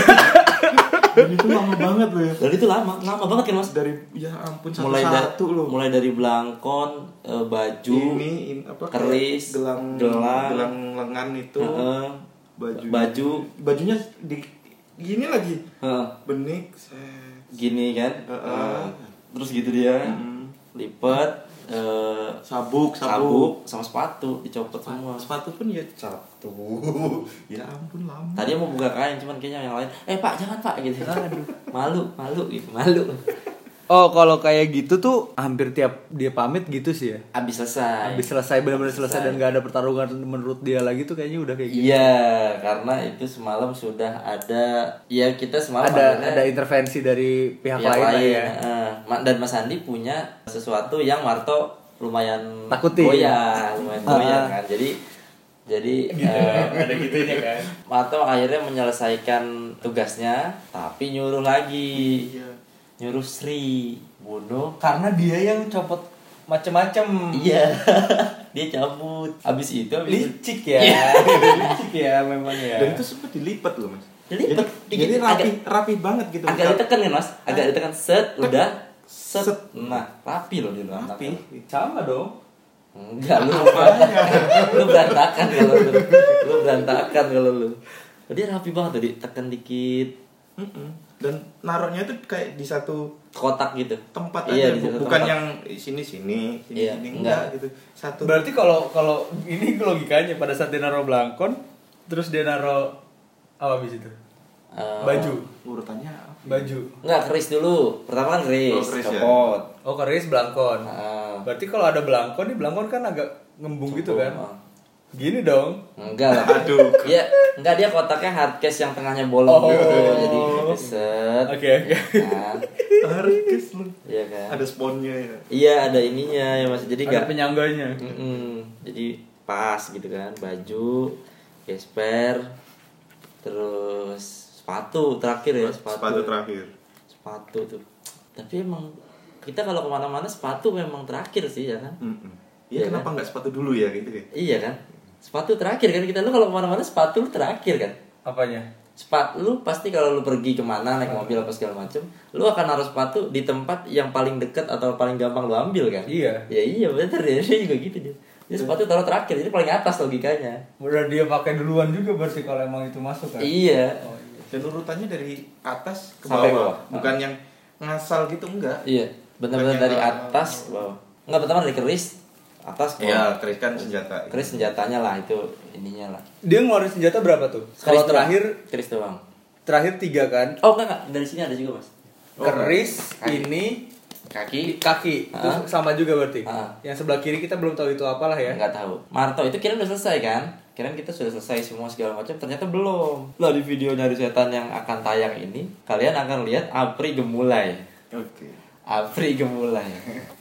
Dan itu lama banget loh ya. dan itu lama lama banget kan mas Dari ya ampun satu mulai dari satu loh. mulai dari belangkon eh, baju ini, in- apa keris, gelang gelang. gelang lengan itu Heeh. baju baju bajunya di gini lagi heeh, benik set. gini kan Heeh. Eh, terus gitu dia Mm. lipat eh, sabuk sabuk. Sama sepatu dicopot semua. sepatu pun ya satu. Ya ampun lama. Tadi mau buka kain cuman kayaknya yang lain. Eh pak jangan pak gitu. Malu malu gitu malu Oh kalau kayak gitu tuh hampir tiap dia pamit gitu sih ya. abis selesai Habis selesai benar-benar selesai dan gak ada pertarungan menurut dia lagi tuh kayaknya udah kayak gitu. iya karena itu semalam sudah ada ya kita semalam Ada ada intervensi dari pihak, pihak lain, lain ya. Ma- dan Mas Andi punya sesuatu yang Marto lumayan Takuti. goyah, lumayan goyah kan. Jadi jadi eh, ada gitunya kan Marto akhirnya menyelesaikan tugasnya tapi nyuruh lagi. Iya. Nyuruh Sri bunuh karena dia yang copot macem-macem Iya. Dia cabut. Habis itu habis itu- licik ya licik ya memang ya Dan itu sempat dilipat loh mas. Dilipet, Jadi, jadi rapi, agak- rapi banget gitu. agak ditekan kan Mas? Agak ditekan set udah set. Set. Nah, rapi loh di dalam Rapi. sama dong Enggak lu lu berantakan kalau lu. Lu berantakan kalau lu. Dia rapi banget tadi, tekan dikit Mm-mm. Dan naruhnya tuh kayak di satu kotak gitu. tempat Iya, aja, bukan tempat. yang sini sini, sini Iya, sini enggak. enggak gitu. Satu. berarti kalau kalau ini logikanya pada saat dia naruh belangkon terus dia naruh apa habis itu Eh, baju urutannya apa? baju Enggak, keris dulu. Pertama kan keris, Oh, keris ya. oh keris belangkon Heeh. berarti kalau ada belangkon nih belangkon kan agak ngembung gitu kan Heeh. Gini dong Enggak lah. Aduh. Iya, enggak dia kotaknya hardcase yang tengahnya bolong Oh. gitu. Jadi set. oke oke Kan. Harus lu. Iya kan. Ada sponnya ya. Iya, ada ininya ya Mas. Jadi ada enggak penyangganya Mm-mm. Jadi pas gitu kan, baju, gesper, terus sepatu terakhir ya sepatu. Sepatu terakhir. Sepatu tuh. Tapi emang kita kalau ke mana-mana sepatu memang terakhir sih ya kan. Mm-mm. Iya Ya, kenapa nggak sepatu dulu ya gitu ya? Iya kan. Sepatu terakhir kan kita lu kalau ke mana-mana sepatu lu terakhir kan. apanya Sepatu lu pasti kalau lu pergi ke mana naik mobil apa segala macem, lu akan naruh sepatu di tempat yang paling dekat atau paling gampang lu ambil kan. iya Ya iya bener ya dia juga gitu dia. Dia sepatu taruh terakhir, jadi paling atas logikanya. udah dia pakai duluan juga berarti kalau emang itu masuk kan Iya. oh, iya. Dan urutannya dari atas ke Sampai bawah, bawah. bukan yang ngasal gitu enggak. Iya, benar-benar dari atas ke bawah. Enggak pertama dari keris atas bawah. keris kan senjata. Keris senjatanya lah itu ininya lah. dia ngeluarin senjata berapa tuh kalau terakhir keris doang. terakhir tiga kan Oh enggak enggak, dari sini ada juga, Mas. Oh, keris kaki. ini Kaki kaki Ah. terus sama juga berarti Ah. yang sebelah kiri kita belum tahu itu apalah ya Enggak tahu. Marto itu kira udah selesai kan? Kirain kita sudah selesai semua segala macam, ternyata belum. Lah di video nyari setan yang akan tayang ini, kalian akan lihat Apri gemulai. Oke. Apri gemulai.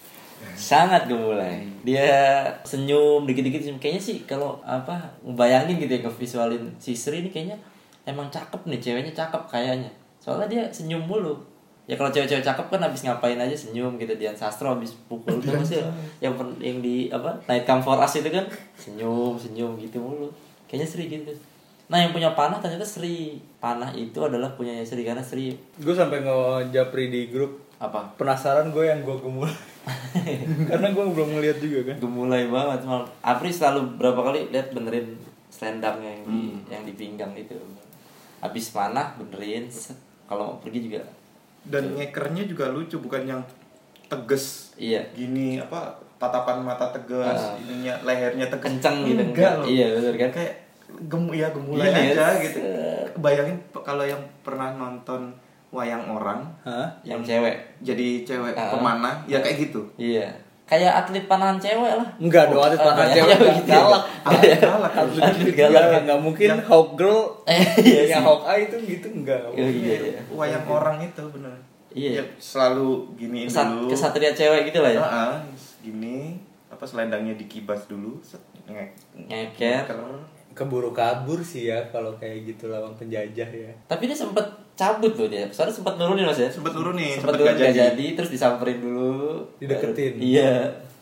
Sangat gemulai. Dia senyum dikit-dikit senyum. Kayaknya sih kalau apa bayangin gitu ya ngevisualin si Sri ini kayaknya emang cakep nih ceweknya cakep kayaknya. Soalnya dia senyum mulu. Ya kalau cewek-cewek cakep kan habis ngapain aja senyum gitu Dian Sastro habis pukul terus ya yang pen- yang di apa Night Come For Us itu kan senyum senyum gitu mulu. Kayaknya Sri gitu. Nah yang punya panah ternyata Sri. Panah itu adalah punyanya Sri karena Sri gue sampai ngejapri di grup apa penasaran gue yang gue gemul karena gue belum ngeliat juga kan gemulai banget mal Apri selalu berapa kali lihat benerin selendangnya yang di Hmm. yang di pinggang itu habis panah benerin set. kalau mau pergi juga Dan ngekernya juga lucu, bukan yang tegas iya gini apa tatapan mata tegas, Ah. ininya lehernya tegas. kenceng gitu Enggak loh. iya bener kan Kayak gemu ya gemulai Gini ya, aja gitu. Bayangin kalau yang pernah nonton wayang orang Hah? yang cewek jadi cewek Ah. pemanah ya kayak gitu. iya kayak atlet panahan cewek lah Enggak dong, atlet Oh, panah iya, cewek iya, galak. gitu. galak. Atlet galak. Atlet galak. enggak mungkin Yang- Hawk Girl eh iya yang Hawk Eye itu gitu enggak. enggak Iya, iya, iya. Wayang orang itu bener. Iya. Ya, selalu gini Kesat, dulu. kesatria cewek gitu lah ya Ah, ah, gini apa selendangnya dikibas dulu Ngeker. Keburu kabur sih ya kalau kayak gitu lawan penjajah ya. tapi dia sempet cabut loh dia. Soalnya sempet nurunin mas ya Sempet turunin, sempet sempet turun gak gak jadi. jadi terus disamperin dulu. Dideketin. Baru- iya.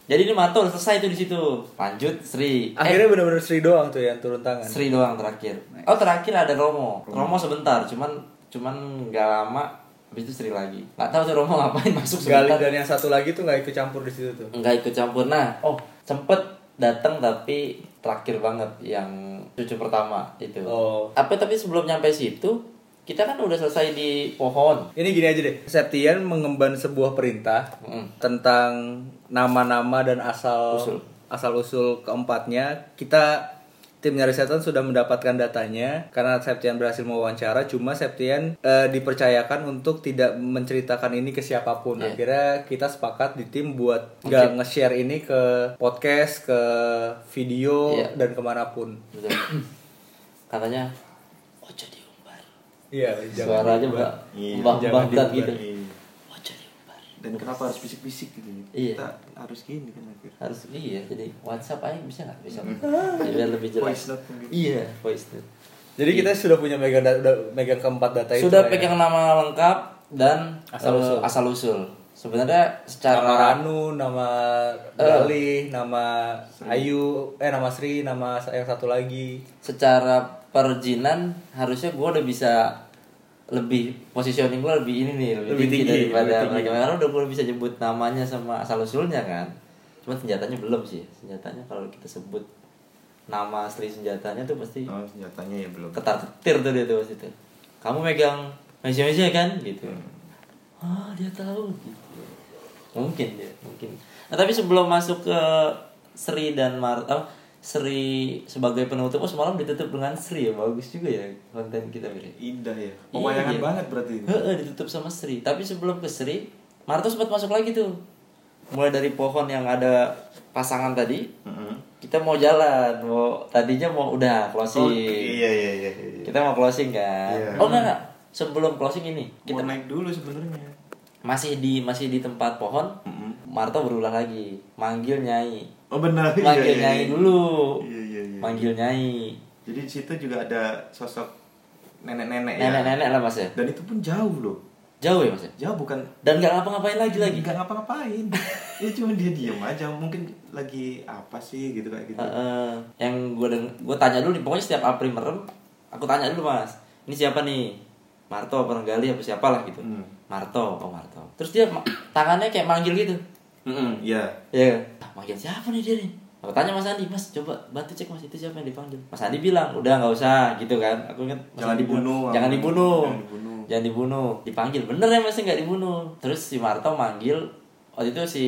Jadi ini mantul selesai tuh di situ. Lanjut Sri. Akhirnya bener-bener Sri doang tuh yang turun tangan. eh, Sri doang terakhir. Oh terakhir ada Romo. Romo. Sebentar cuman cuman nggak lama habis itu Sri lagi. Nggak tahu tuh Romo ngapain masuk sebentar. dan yang satu lagi tuh nggak ikut campur di situ tuh. nggak ikut campur. Nah oh. sempet datang tapi terakhir banget yang cucu pertama itu Oh. tapi tapi sebelum nyampe situ kita kan udah selesai di pohon Ini gini aja deh. Septian mengemban sebuah perintah Mm. tentang nama-nama dan asal Usul. asal usul keempatnya. Kita tim nyari setan sudah mendapatkan datanya karena Septian berhasil mewawancara. Cuma Septian eh, dipercayakan untuk tidak menceritakan ini ke siapa pun. Iya. Akhirnya kita sepakat di tim buat nggak nge-share ini ke podcast, ke video Iya. dan ke mana pun. Betul. katanya ojo diumbar Iya, jangan suaranya mbak Iya, mbak mbak diumbar. gitu Iya. Dan kenapa harus bisik-bisik gitu Iya. kita harus gini kan akhir harus iya jadi WhatsApp aja bisa nggak bisa Jadi biar lebih jelas Voice note mungkin. iya voice note Jadi kita sudah punya megang da- udah megang keempat data itu. sudah ya. pegang nama lengkap dan Asal eh, usul. asal usul sebenarnya nama secara Ranu, nama Galih, nama Ayu, eh nama Sri, nama yang satu lagi. secara perizinan harusnya gue udah bisa lebih positioning gue lebih ini nih lebih, Lebih tinggi, tinggi, daripada lebih tinggi. mereka karena udah gue bisa nyebut namanya sama asal usulnya kan. Cuma senjatanya belum sih. Senjatanya kalau kita sebut nama asli senjatanya tuh pasti oh senjatanya ya belum. ketar ketir tuh dia tuh pasti tuh. Kamu megang meja meja kan? Gitu. Ah dia tahu. Gitu mungkin dia mungkin. Nah tapi sebelum masuk ke Sri dan Mar oh, Sri sebagai penutup oh semalam ditutup dengan Sri ya bagus juga ya konten kita Bri. indah ya pemayangan Iya. banget berarti itu Heeh, ditutup sama Sri tapi sebelum ke Sri Marto sempat masuk lagi tuh mulai dari pohon yang ada pasangan tadi Mm-mm. kita mau jalan mau tadinya mau udah closing oh, iya iya iya, iya. kita mau closing kan Iya. oh enggak, enggak sebelum closing ini kita kita naik dulu sebenarnya masih di masih di tempat pohon Mm-mm. Marto berulang lagi manggil nyai oh benar. Iya, manggil iya, nyai iya. dulu. Iya iya iya. Manggil nyai. Jadi di situ juga ada sosok nenek-nenek ya. Nenek-nenek lah mas ya? Dan itu pun jauh loh. Jauh ya mas ya? Jauh bukan dan nggak ngapa-ngapain lagi lagi? Nggak ngapa-ngapain. Ya cuma dia diem aja. Mungkin lagi apa sih gitu kayak gitu. Heeh. yang gue gue tanya dulu nih pokoknya setiap April merem aku tanya dulu mas. Ini siapa nih? Marto apa Gali apa siapa lah gitu. Hmm. Marto oh Marto. Terus dia tangannya kayak manggil gitu Iya. Ya ah, manggil siapa nih dia nih aku tanya Mas Andi Mas coba bantu cek Mas itu siapa yang dipanggil? Mas Andi bilang udah nggak usah gitu kan. Aku ingat Mas Jangan Andi bilang, dibunuh, jangan dibunuh Jangan dibunuh. jangan dibunuh. Dipanggil bener ya Mas nggak dibunuh. Terus si Marto manggil waktu itu si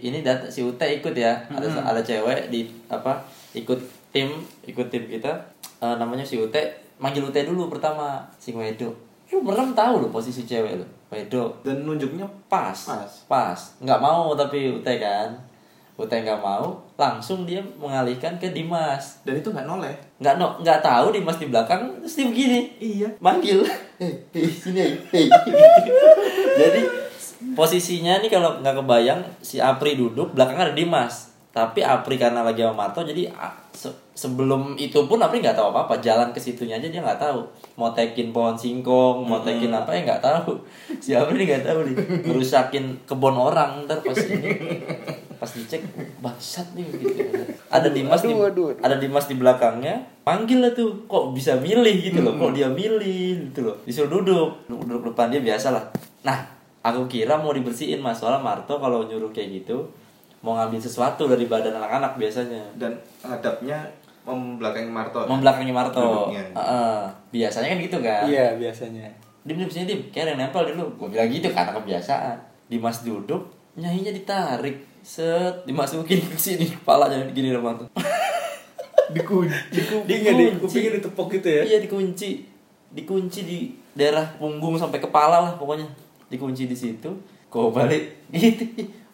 ini dat si Ute ikut ya. Ada ada cewek di apa ikut tim ikut tim kita. Eh, namanya si Ute manggil Ute dulu pertama si Wedo. Lu merem tahu lo posisi cewek lo Wedo dan nunjuknya pas. Pas. pas. Nggak mau tapi Ute kan. Ute nggak mau langsung dia mengalihkan ke Dimas. Dan itu nggak noleh. Nggak no nggak tahu Dimas di belakang terus dia begini. Iya. Manggil. Hei hei sini hei jadi posisinya nih kalau nggak kebayang si Apri duduk belakang ada Dimas tapi Apri karena lagi sama Marto jadi ah, se- sebelum itu pun Apri nggak tahu apa apa jalan ke situnya aja dia nggak tahu. Mau tekin pohon singkong mau tekin apa ya nggak tahu. Si Apri nggak tahu nih. Merusakin kebun orang ntar pas ini. Pas dicek bangsat nih gitu. Ada Dimas di aduh, aduh, aduh. ada Dimas di belakangnya panggil lah tuh kok bisa milih? gitu loh kok dia milih? gitu loh. Disuruh duduk duduk, duduk depan dia biasa lah. Nah aku kira mau dibersihin mas. Soalnya Marto kalau nyuruh kayak gitu mau ngambil sesuatu dari badan anak-anak biasanya dan hadapnya membelakangi Marto membelakangi Marto. Heeh. biasanya kan gitu kan Iya biasanya. dim dim sini dim kayak ada yang nempel dulu gue bilang gitu karena kebiasaan Dimas duduk nyanyinya ditarik set dimasukin ke sini kepalanya gini sama Marto dikunci Di kupingnya di Dikunci. kupingnya ditepok gitu ya. Iya dikunci, dikunci di daerah punggung sampai kepala lah pokoknya dikunci di situ. Kau balik gitu,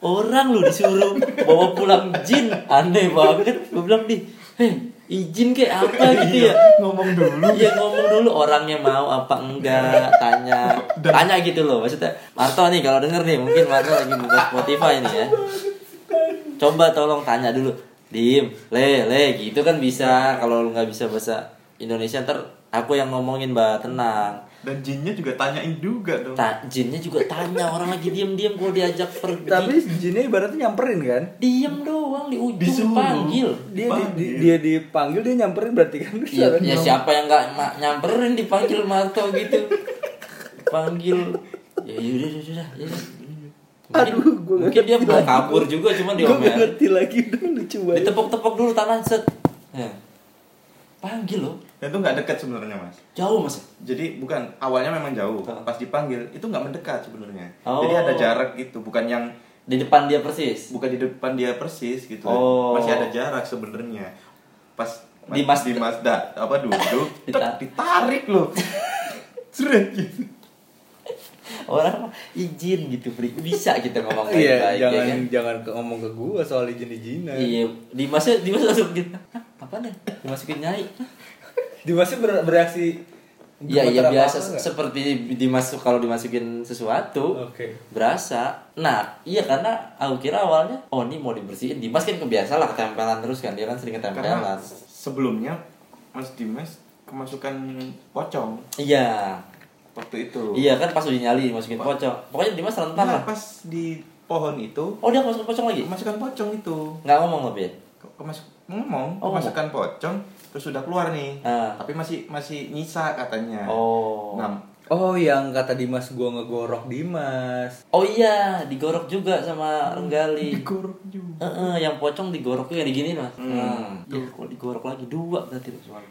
orang lu disuruh bawa pulang jin, aneh banget. Gue bilang di, heh izin kayak apa gitu ya? ngomong dulu. Iya ngomong dulu. Orangnya mau apa enggak tanya. Tanya gitu loh. Maksudnya Marto nih kalau denger nih mungkin Marto lagi buka Spotify nih ya. Coba tolong tanya dulu. Dim le le gitu kan bisa. Kalau lu nggak bisa bahasa Indonesia ntar aku yang ngomongin mbak. Tenang dan jinnya juga tanyain juga dong Ta jinnya juga tanya orang lagi diem diem kalau diajak pergi Tapi jinnya ibaratnya nyamperin kan? diem doang di ujung Disuruh. panggil Dia di, Panggil. di- dia dipanggil dia nyamperin berarti kan? Ya, Cara ya ngomong. siapa yang nggak nyamperin dipanggil Marto gitu. Panggil. Ya yaudah yaudah yaudah. Mungkin, Aduh, gua nggak mungkin dia mau kabur juga cuma Gua nggak diomelin. ngerti lagi udah lucu banget. Ditepok-tepok dulu tangan set. Ya. Panggil loh. Dan itu nggak dekat sebenarnya mas Jauh mas. jadi bukan awalnya memang jauh Oh. pas dipanggil itu nggak mendekat sebenarnya Oh. jadi ada jarak gitu bukan yang Di depan dia persis. bukan di depan dia persis gitu Oh. masih ada jarak sebenarnya pas Di mas- di Mazda apa duduk Ditarik. tek, ditarik loh Seret gitu Orang izin gitu, Fri. Bisa kita ngomong Iya, baik-baik jangan ya kan? jangan ke- ngomong ke gua soal izin-izinan. Iya, Dimasnya Dimas langsung gitu. Apa nih? Dimasukin nyai. Dimasnya ber- bereaksi Iya iya biasa seperti dimasuk kalau dimasukin sesuatu Oke. berasa. Nah iya karena aku kira awalnya oh ini mau dibersihin. Dimas kan kebiasa lah ketempelan terus kan dia kan sering karena ketempelan. sebelumnya Mas Dimas kemasukan pocong Iya waktu itu iya kan pas udah nyali masukin pocong. Pokoknya Dimas rentan Nah, lah. pas di pohon itu Oh dia masukin pocong lagi? kemasukan pocong itu Nggak ngomong tapi ya? Ke- kemasuk ngomong Oh, kemasukan pocong terus sudah keluar nih Ah. tapi masih masih nyisa katanya Oh. nah Oh yang kata Dimas gua ngegorok Dimas. Oh iya, digorok juga sama Renggali. digorok juga Heeh, yang pocong digorok tuh yang digini mas. Hmm. Nah, ya, kok digorok lagi dua berarti cuma.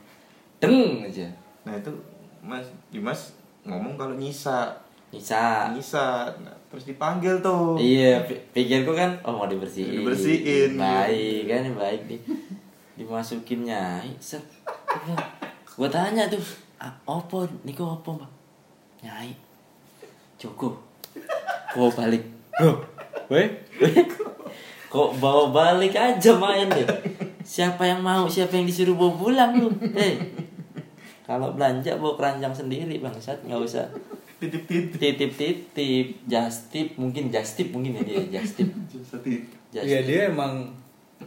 Deng aja. nah itu Mas Dimas ngomong kalau nyisa Bisa. nyisa Nah, terus dipanggil tuh Iya, pi- pikirku kan, oh mau dibersihin. Dibersihin. Baik kan, baik nih. Dimasukin nyai, set. Gua tanya tuh, opo, niko opo mbak? Nyai, Joko, kok balik? Weh. Kok bawa balik aja main deh? Siapa yang mau, siapa yang disuruh bawa pulang lu? Eh, kalau belanja bawa keranjang sendiri bangsat, nggak usah titip titip titip titip just tip mungkin just tip mungkin ya dia just tip just Iya tip. dia emang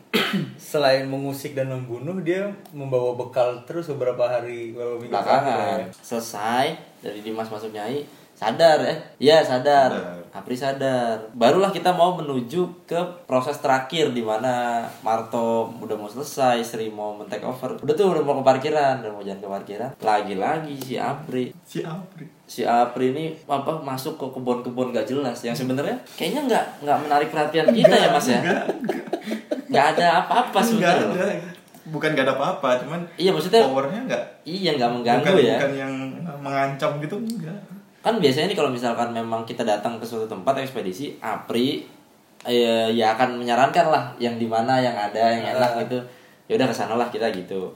selain mengusik dan membunuh dia membawa bekal terus beberapa hari minggu belakangan ya. selesai dari Dimas masuk nyai sadar eh iya sadar Sadar. Apri sadar. Barulah kita mau menuju ke proses terakhir di mana Marto udah mau selesai Sri mau men take over. Udah tuh udah mau ke parkiran udah mau jalan ke parkiran. Lagi-lagi si Apri. Si Apri. Si Apri ini apa masuk ke kebun-kebun gak jelas. Yang sebenarnya kayaknya nggak nggak menarik perhatian kita ya mas ya? nggak ada apa-apa Enggak sebenarnya. ada. Bukan gak ada apa-apa cuman iya maksudnya powernya enggak iya nggak mengganggu bukan, ya. bukan yang mengancam gitu enggak kan biasanya nih kalau misalkan memang kita datang ke suatu tempat ekspedisi Apri eh, ya akan menyarankan lah yang di mana yang ada yang enak gitu. Ya udah ke sana lah kita gitu.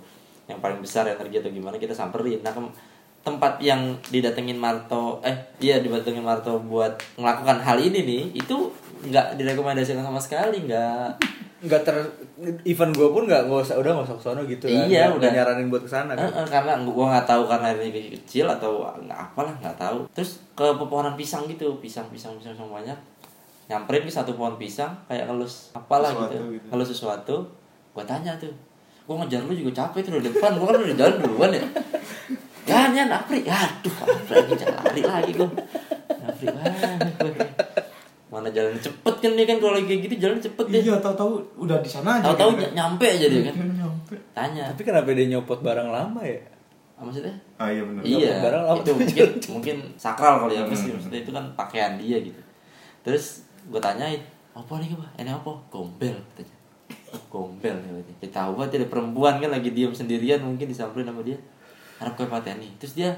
Yang paling besar energi atau gimana kita samperin. Nah tempat yang didatengin Marto eh iya didatengin Marto buat melakukan hal ini nih itu nggak direkomendasikan sama sekali nggak nggak ter event gue pun nggak nggak usah udah nggak usah kesono gitu kan Iya, udah. nyaranin buat ke sana kan eh, karena gua nggak tahu karena ini kecil atau nggak apalah nggak tahu terus ke pepohonan pisang gitu pisang pisang pisang pisang banyak nyamperin ke satu pohon pisang kayak ngelus apalah Sesuatu gitu. gitu. ngelus sesuatu gua tanya tuh gua ngejar lu juga capek tuh di depan gua kan udah jalan duluan ya ya nyan Apri aduh Apri lagi lari lagi gua Apri banget. Mana jalan cepet kan dia kan kalau lagi kayak gitu jalan cepet dia iya tahu-tahu udah di sana aja tahu-tahu kan. ny- nyampe aja dia kan nyampe tanya tapi kenapa dia nyopot barang lama ya apa maksudnya ah iya benar Iya, barang lama itu mungkin mungkin sakral kali ya apa sih maksudnya itu kan pakaian dia gitu. Terus gue tanyain, apa nih pak? Ini apa? Gombel katanya. Gombel katanya. Kita tahu banget ada perempuan kan lagi diam sendirian mungkin disamperin sama dia. Harap kue pateni. Terus dia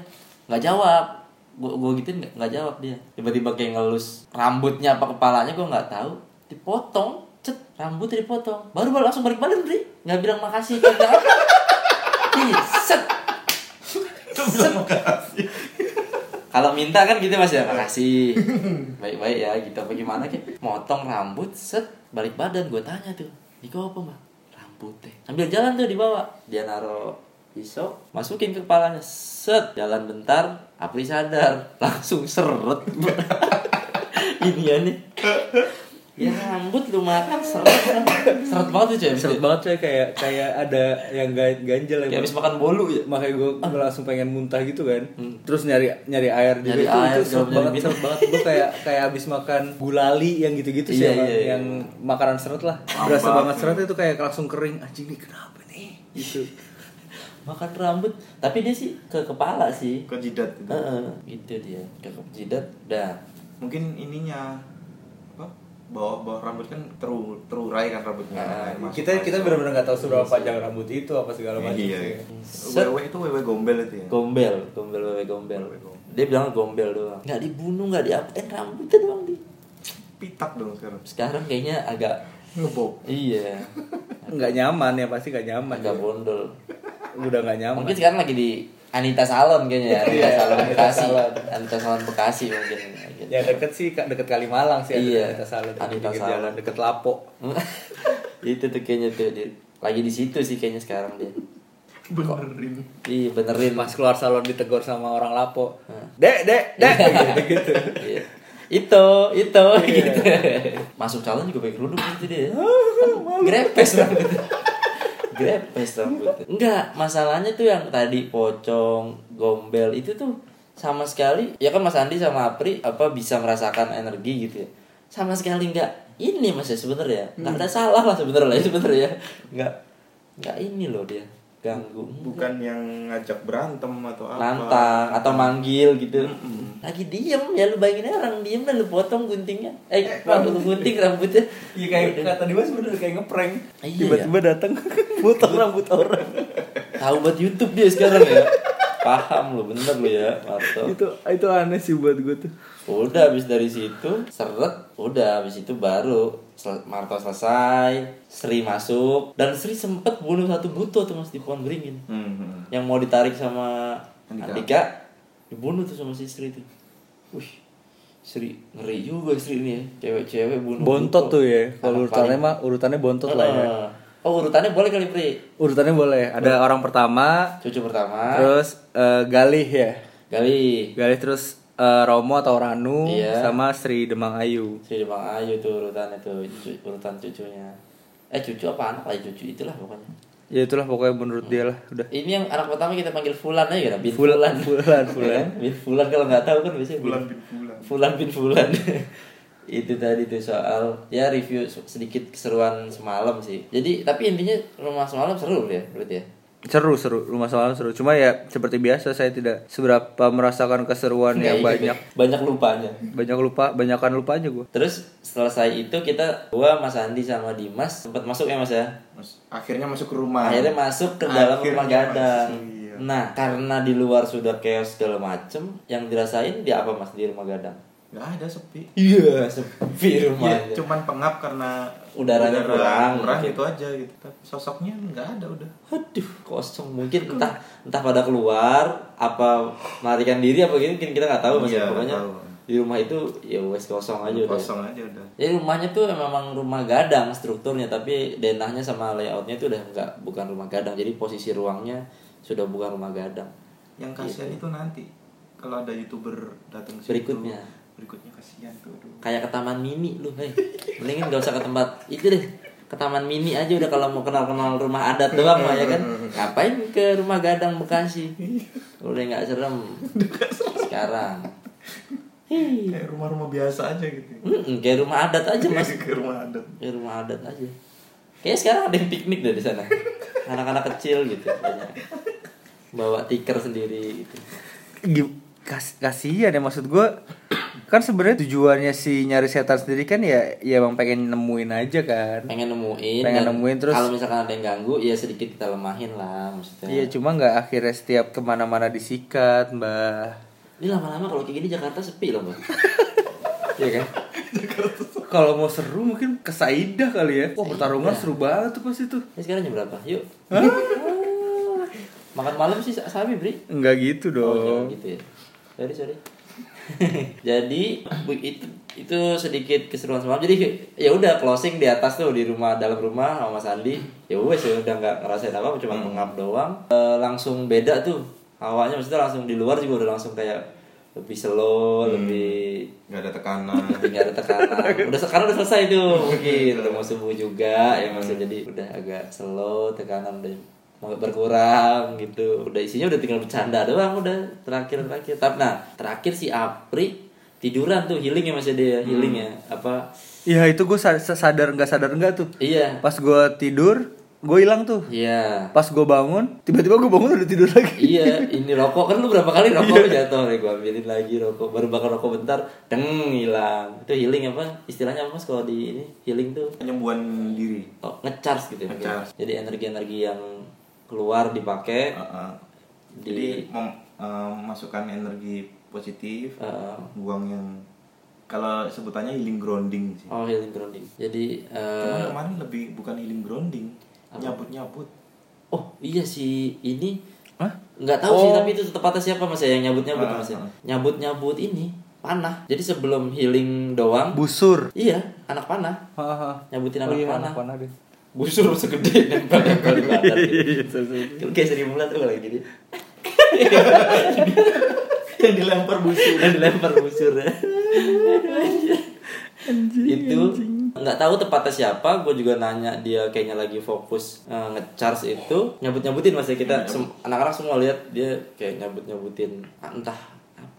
nggak jawab. Gue gue gituin nggak jawab dia. Tiba-tiba kayak ngelus rambutnya apa kepalanya gue nggak tahu. Dipotong, cet rambutnya dipotong. Baru baru langsung balik balik nih. Nggak bilang makasih. Bilang apa. Ih, set kalau minta kan gitu mas ya makasih baik-baik ya gitu apa gimana kayak motong rambut set balik badan gue tanya tuh Niko apa mbak rambut teh sambil jalan tuh dibawa dia naro pisau masukin ke kepalanya. Set jalan bentar Apri sadar. Langsung seret ini ya nih ya rambut lu makan seret seret banget tuh coy seret banget coy kayak kayak ada yang ga- ganjel kayak ya habis makan bolu ya? Makanya gue langsung pengen muntah gitu kan. Hmm. terus nyari nyari air juga Nyari itu, air, itu seret banget minum. seret banget. Gue kayak kayak abis makan gulali yang gitu-gitu sih Iya, yang, iya, iya. yang makanan seret lah. Berasa banget seretnya itu kayak langsung kering. Anjing nih kenapa nih? Gitu makan rambut. Tapi dia sih ke kepala sih. Ke jidat gitu. Heeh, gitu dia. Ke jidat dah. Mungkin ininya apa? Bawah bawah rambut kan teru terurai kan rambutnya. Nah, Masuk- kita kita masuk. benar-benar nggak tahu seberapa panjang rambut itu apa segala macam iya. sih. Set. wewe itu wewe gombel itu ya? Gombel gombel wewe gombel. Wewe gombel. dia bilang gombel doang. Nggak dibunuh nggak diapain rambutnya doang di pitak dong sekarang. Sekarang kayaknya agak ngebob. Iya. Nggak nyaman ya pasti nggak nyaman agak ya. bondol. Udah nggak nyaman. Mungkin sekarang lagi di Anita Salon kayaknya ya Anita Iya, Salon Anita Bekasi. Salon. Anita Salon Bekasi mungkin gitu. ya deket sih deket Kalimalang sih Iya, Anita Salon Anita Salon. jalan deket Lapo. Itu tuh kayaknya tuh dia lagi di situ sih kayaknya sekarang dia. Benerin. Iya benerin. Pas keluar salon ditegur sama orang lapo. Dek, dek, dek. Gitu gitu. Iya. Itu itu gitu. masuk calon juga pakai kerudung gitu dia. Grepes rambutnya. Grepes rambutnya. Enggak masalahnya tuh yang tadi pocong gombel itu tuh sama sekali ya kan Mas Andi sama Apri apa bisa merasakan energi gitu ya. Sama sekali enggak. Ini mas ya sebenarnya. Nggak ada salah lah sebenarnya sebenarnya. Nggak nggak ini loh dia. Ganggu. Bukan yang ngajak berantem atau apa. Nantang atau manggil gitu. Mm-mm. Lagi diem ya lu bayangin orang diem dan lu potong guntingnya eh rambut lu gunting rambutnya Iya kayak kata Dimas bener kayak ngeprank. Iya, Tiba-tiba datang potong rambut orang. tahu buat YouTube dia sekarang ya paham lu bener lu ya Marto itu itu aneh sih buat gue tuh. udah habis dari situ seret udah habis itu baru sel- Marto selesai Sri masuk dan Sri sempet bunuh satu buto tuh mas di pohon beringin Hmm. yang mau ditarik sama Andika. Andika, dibunuh tuh sama si Sri tuh. Wih, Sri ngeri juga Sri ini ya, cewek-cewek bunuh. Bontot tuh ya. Kalau urutannya paling- mah urutannya bontot lah ya. Oh urutannya boleh kali Pri. Urutannya boleh. Ada orang pertama, Cucu pertama. terus eh, Galih ya. Gali. Galih terus eh, Romo atau Ranu Iya. sama Sri Demang Ayu. Si Bang Ayu tuh urutannya tuh, cu- urutan cucunya. Eh cucu apa anak lah cucu itulah pokoknya. Ya itulah pokoknya menurut dia lah. Udah. Ini yang anak pertama kita panggil Fulan aja kan, Bin Fulan, Fulan. Fulan, Fulan. Ya? Bin Fulan kalau nggak tahu kan biasanya bulan bin bulan Fulan bin Fulan itu tadi tuh soal ya review sedikit keseruan semalam sih jadi tapi intinya rumah semalam seru ya berarti ya Seru seru rumah semalam seru. Cuma ya seperti biasa saya tidak seberapa merasakan keseruan yang Nggak, iya, banyak. banyak lupanya Banyak lupa, banyakan lupa aja gue. terus selesai itu kita gua Mas Andi sama Dimas sempat masuk ya Mas ya Mas, akhirnya masuk ke rumah akhirnya masuk ke dalam Akhirnya rumah gadang masuk, iya. nah karena di luar sudah chaos segala macem yang dirasain di apa Mas di rumah gadang nggak ada sepi iya sepi Iya, rumahnya cuman pengap karena Udaranya kurang, kurang mungkin. itu aja gitu. Tapi sosoknya nggak ada udah. Aduh, kosong mungkin entah entah pada keluar apa melarikan diri apa gitu mungkin kita nggak tahu mas Iya, pokoknya tahu. di rumah itu ya wes kosong aja udah. Kosong aja udah. Jadi rumahnya tuh memang rumah gadang strukturnya tapi denahnya sama layoutnya itu udah nggak bukan rumah gadang jadi posisi ruangnya sudah bukan rumah gadang. Yang kasihan itu nanti kalau ada youtuber datang ke situ, Berikutnya. Berikutnya kasihan tuh. Aduh. Kayak ke taman mini lu, hei. Mendingin gak usah ke tempat itu deh. Ke taman mini aja udah kalau mau kenal-kenal rumah adat doang mah ya kan. Ngapain ke rumah gadang Bekasi? Udah nggak serem. Sekarang. Hei. Kayak rumah-rumah biasa aja gitu. Mm-mm, kayak rumah adat aja mas ke rumah adat. Kayak rumah adat aja Kayaknya sekarang ada yang piknik deh di sana Anak-anak kecil gitu banyak. Bawa tikar sendiri gitu Gim- kas kasihan ya maksud gue kan sebenarnya tujuannya si nyari setan sendiri kan ya ya emang pengen nemuin aja kan. Pengen nemuin Pengen nemuin terus- Kalau misalkan ada yang ganggu ya sedikit kita lemahin lah maksudnya. Iya cuma nggak akhirnya setiap ke mana-mana disikat mbah. Ini lama-lama kalau kayak gini Jakarta sepi loh mbak. Iya kan? kalau mau seru mungkin ke Saidah kali ya. Wah pertarungan seru banget tuh pas itu. Ini sekarang jam berapa? Yuk. Makan malam sih Sabi Bri. Nggak gitu Oh dong. jangan gitu ya. Sorry sorry Jadi itu itu sedikit keseruan semalam. Jadi ya udah closing di atas tuh di rumah dalam rumah sama Mas Andi. Ya wes ya udah nggak ngerasain apa cuma mengap doang. Eh, langsung beda tuh. Hawanya maksudnya langsung di luar juga udah langsung kayak lebih slow lebih Nggak ada tekanan. lebih nggak ada tekanan. Udah sekarang udah selesai tuh mungkin. Udah mau subuh juga ya maksudnya. Jadi udah agak slow tekanan udah mau berkurang gitu. Udah isinya udah tinggal bercanda doang udah terakhir terakhir tapi nah terakhir si Apri tiduran tuh healing ya masih dia healing ya? Apa? Iya itu gue sadar nggak sadar nggak tuh. Iya. Pas gue tidur gue hilang tuh. Iya. Pas gue bangun tiba-tiba gue bangun udah tidur lagi. Iya ini rokok. Kan lu berapa kali rokok jatuh? Nih gua ambilin lagi rokok. Baru bakar rokok bentar deng hilang. Itu healing apa? Istilahnya apa mas kalau di ini? Healing tuh? Penyembuhan diri. oh, ngecharge gitu ya. Ngecharge. jadi energi-energi yang keluar dipakai Uh-uh. Di- Jadi mem- uh, memasukkan energi positif, uh, buang yang kalau sebutannya healing grounding sih. oh healing grounding jadi Cuman eh, kemarin lebih bukan healing grounding, Apa? nyabut-nyabut. oh iya si ini Hah? nggak tahu sih Oh. tapi itu tepatnya siapa mas ya yang nyabut nyabut Ah, mas ya ah. nyabut nyabut ini panah jadi sebelum healing doang busur iya anak panah Haha. nyabutin Oh anak iya, panah anak panah deh. Busur segede nempel nempel di Iya, kan kayak Sri Mulat tuh lagi gini. Yang dilempar busur. Yang dilempar busur. Itu nggak tahu tepatnya siapa gue juga nanya dia kayaknya lagi fokus eh, nge-charge itu. Nyabut nyabutin mas ya kita sem- anak-anak semua lihat dia kayak nyabut nyabutin entah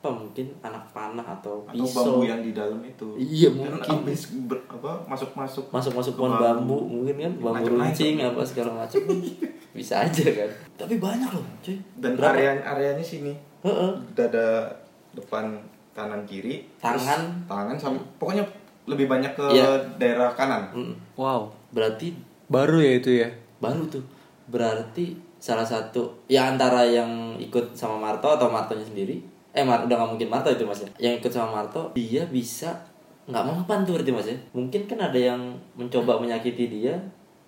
apa mungkin anak panah atau atau pisau bambu yang di dalam itu Iya, mungkin. habis ber- apa masuk masuk masuk masuk pohon bambu mungkin kan bambu runcing apa segala macam bisa aja kan tapi banyak loh cuy dan Berapa? area areanya sini Heeh. dada depan kanan kiri Tangan. tangan sama pokoknya lebih banyak ke Iya. daerah kanan. Wow. berarti Baru ya itu ya. baru tuh berarti salah satu ya antara yang ikut sama Marto atau Martonya sendiri eh Mar udah nggak mungkin Marto itu mas ya? Yang ikut sama Marto dia bisa nggak mempan tuh berarti mas ya? Mungkin kan ada yang mencoba menyakiti dia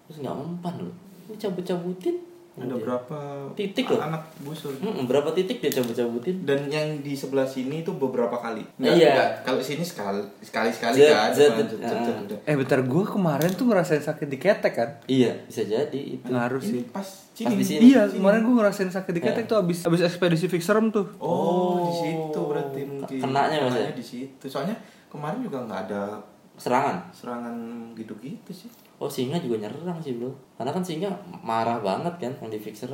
terus nggak mempan loh. Lu cabut-cabutin ada Dia. berapa Titik loh. anak busur Mm, berapa titik dia cabut-cabutin dan yang di sebelah sini itu beberapa kali Iya. kalau sini sekali sekali sekali Zet, kan zet, Zet, zet, ah. zet, udah. Eh bentar gue kemarin tuh ngerasain sakit di ketek kan. iya bisa jadi itu Ngaruh sih. pas Pas sini di sini. Iya, kemarin gue ngerasain sakit di ketek tuh abis abis ekspedisi fixerem tuh. oh, di situ berarti mungkin kenanya, Mas, ya? Kenanya di situ soalnya kemarin juga nggak ada serangan serangan gitu-gitu sih oh singa juga nyerang sih bro karena kan singa marah banget kan yang di fixer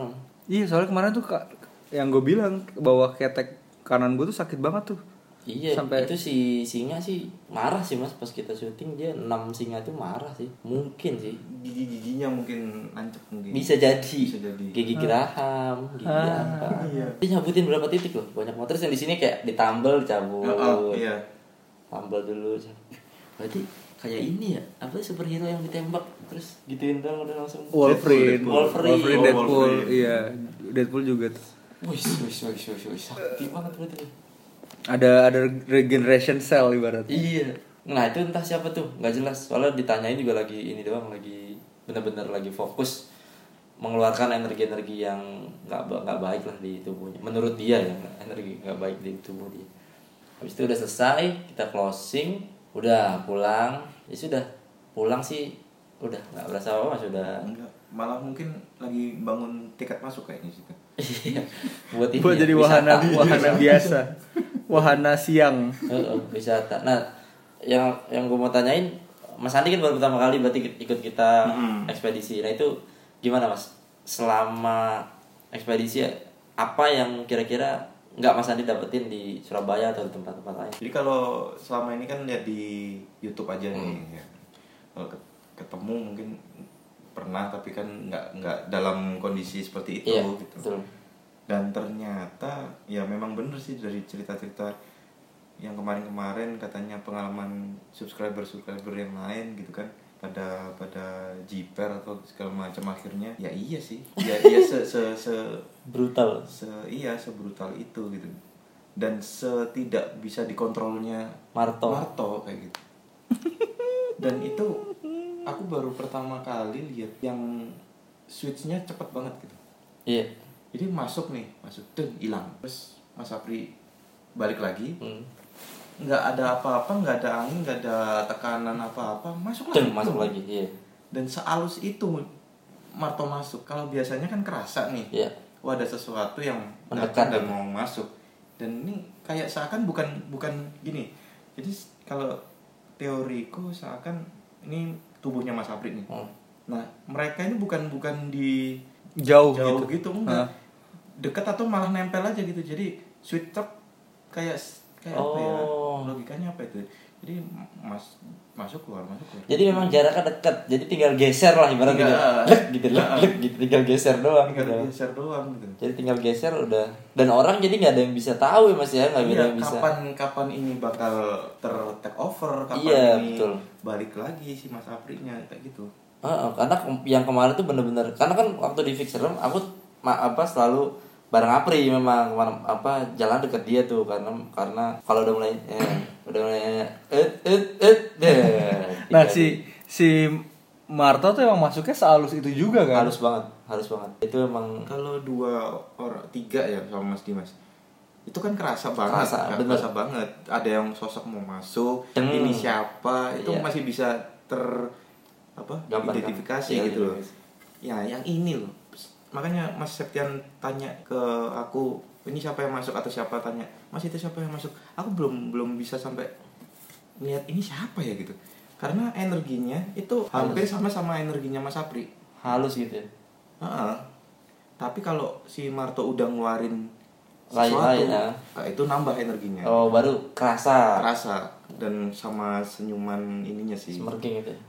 Iya, soalnya kemarin tuh kak, yang gue bilang bahwa ketek kanan gue tuh sakit banget tuh. Iya, Sampai- itu si singa sih marah sih mas pas kita syuting dia enam singa itu marah sih, mungkin sih. gigi-giginya mungkin nancep mungkin Bisa jadi. Bisa jadi. Gigi geraham, gigi Ah, apa. iya. Dia nyabutin berapa titik loh, banyak motor yang di sini kayak ditambal dicabut. Oh, oh, iya Tambal dulu. cabut. Berarti kayak ini ya, apa superhero yang ditembak terus gituin dong udah langsung. Wolverine, Deadpool. Wolverine. Wolverine, Oh, Deadpool, Wolverine. iya, Deadpool juga tuh. Wih, wih, wih, wih, wih, sakti banget berarti. Ada ada regeneration cell ibaratnya. Iya. Nah itu entah siapa tuh, nggak jelas. Soalnya ditanyain juga lagi ini doang, lagi benar-benar lagi fokus mengeluarkan energi-energi yang nggak nggak baik lah di tubuhnya. Menurut dia ya, energi nggak baik di tubuh dia. Habis itu udah selesai, kita closing, udah pulang. Ya sudah, pulang sih udah nggak berasa apa mas udah enggak malah mungkin lagi bangun tiket masuk kayaknya situ Iya. buat ini Buat ya, jadi wisata. wahana wahana biasa. Wahana siang. Heeh, wisata. Nah, yang yang gue mau tanyain, Mas Andi kan baru pertama kali berarti ikut- kita Mm-mm. ekspedisi. Nah itu gimana Mas? Selama ekspedisi apa yang kira-kira nggak Mas Andi dapetin di Surabaya atau di tempat-tempat lain? jadi kalau selama ini kan lihat di YouTube aja nih ya. kalau ket- ketemu mungkin pernah tapi kan nggak nggak dalam kondisi seperti itu Iya, gitu betul. dan ternyata ya memang bener sih dari cerita-cerita yang kemarin-kemarin katanya pengalaman subscriber subscriber yang lain gitu kan pada pada jiper atau segala macam akhirnya ya iya sih ya iya se se se, Brutal. se iya sebrutal itu gitu dan setidak bisa dikontrolnya Marto. Marto kayak gitu dan itu aku baru pertama kali lihat yang switchnya cepet banget gitu Iya. jadi masuk nih masuk dan hilang terus Mas Apri balik lagi Hmm. Nggak ada apa-apa nggak ada angin nggak ada tekanan apa-apa masuk lagi masuk lagi. Iya. dan sealus itu Marto masuk kalau biasanya kan kerasa nih Iya. wah ada sesuatu yang Mendekat dan gitu. mau masuk dan ini kayak seakan bukan bukan gini jadi kalau teoriku seakan ini tubuhnya Mas Apri nih Hmm. nah mereka ini bukan bukan di Jauh, jauh gitu. gitu, enggak dekat atau malah nempel aja gitu jadi sweet talk kayak kayak apa ya Oh. logikanya apa itu jadi mas masuk keluar masuk keluar Jadi memang jaraknya dekat. Jadi tinggal geser lah ibaratnya. Tinggal- Lek gitu, lek, lek, gitu. Tinggal geser doang. tinggal gitu. geser doang gitu Jadi tinggal geser udah dan orang jadi nggak ada yang bisa tahu ya mas ya nggak ada Iya, yang bisa. kapan kapan ini bakal ter take over kapan Iya, ini betul. balik lagi si Mas Aprinya kayak gitu Heeh, karena ke- yang kemarin tuh bener-bener karena kan waktu di Fixerem aku ma- apa selalu bareng Apri memang ke mana apa jalan deket dia tuh karena karena kalau udah mulai eh, udah mulai et et et deh. Nah si si Marto tuh emang masuknya sehalus itu juga kan? halus banget halus banget itu emang kalau dua orang tiga ya sama Mas Dimas itu kan kerasa banget Kerasa, Nggak bener. kerasa banget ada yang sosok mau masuk Deng. ini siapa itu Iya. masih bisa ter apa Gambar identifikasi kan? Iya, gitu loh identifikasi. ya yang ini loh makanya Mas Septian tanya ke aku ini siapa yang masuk atau siapa? Tanya Mas itu siapa yang masuk? Aku belum belum bisa sampai lihat ini siapa ya? Gitu. Karena energinya itu hampir sama sama energinya Mas Apri. Halus gitu ya? Heeh. tapi kalau si Marto udah ngeluarin Lain- sesuatu lain, ya. nah, itu nambah energinya. Oh baru kerasa. Rasa dan sama senyuman ininya sih. Smirking gitu ya.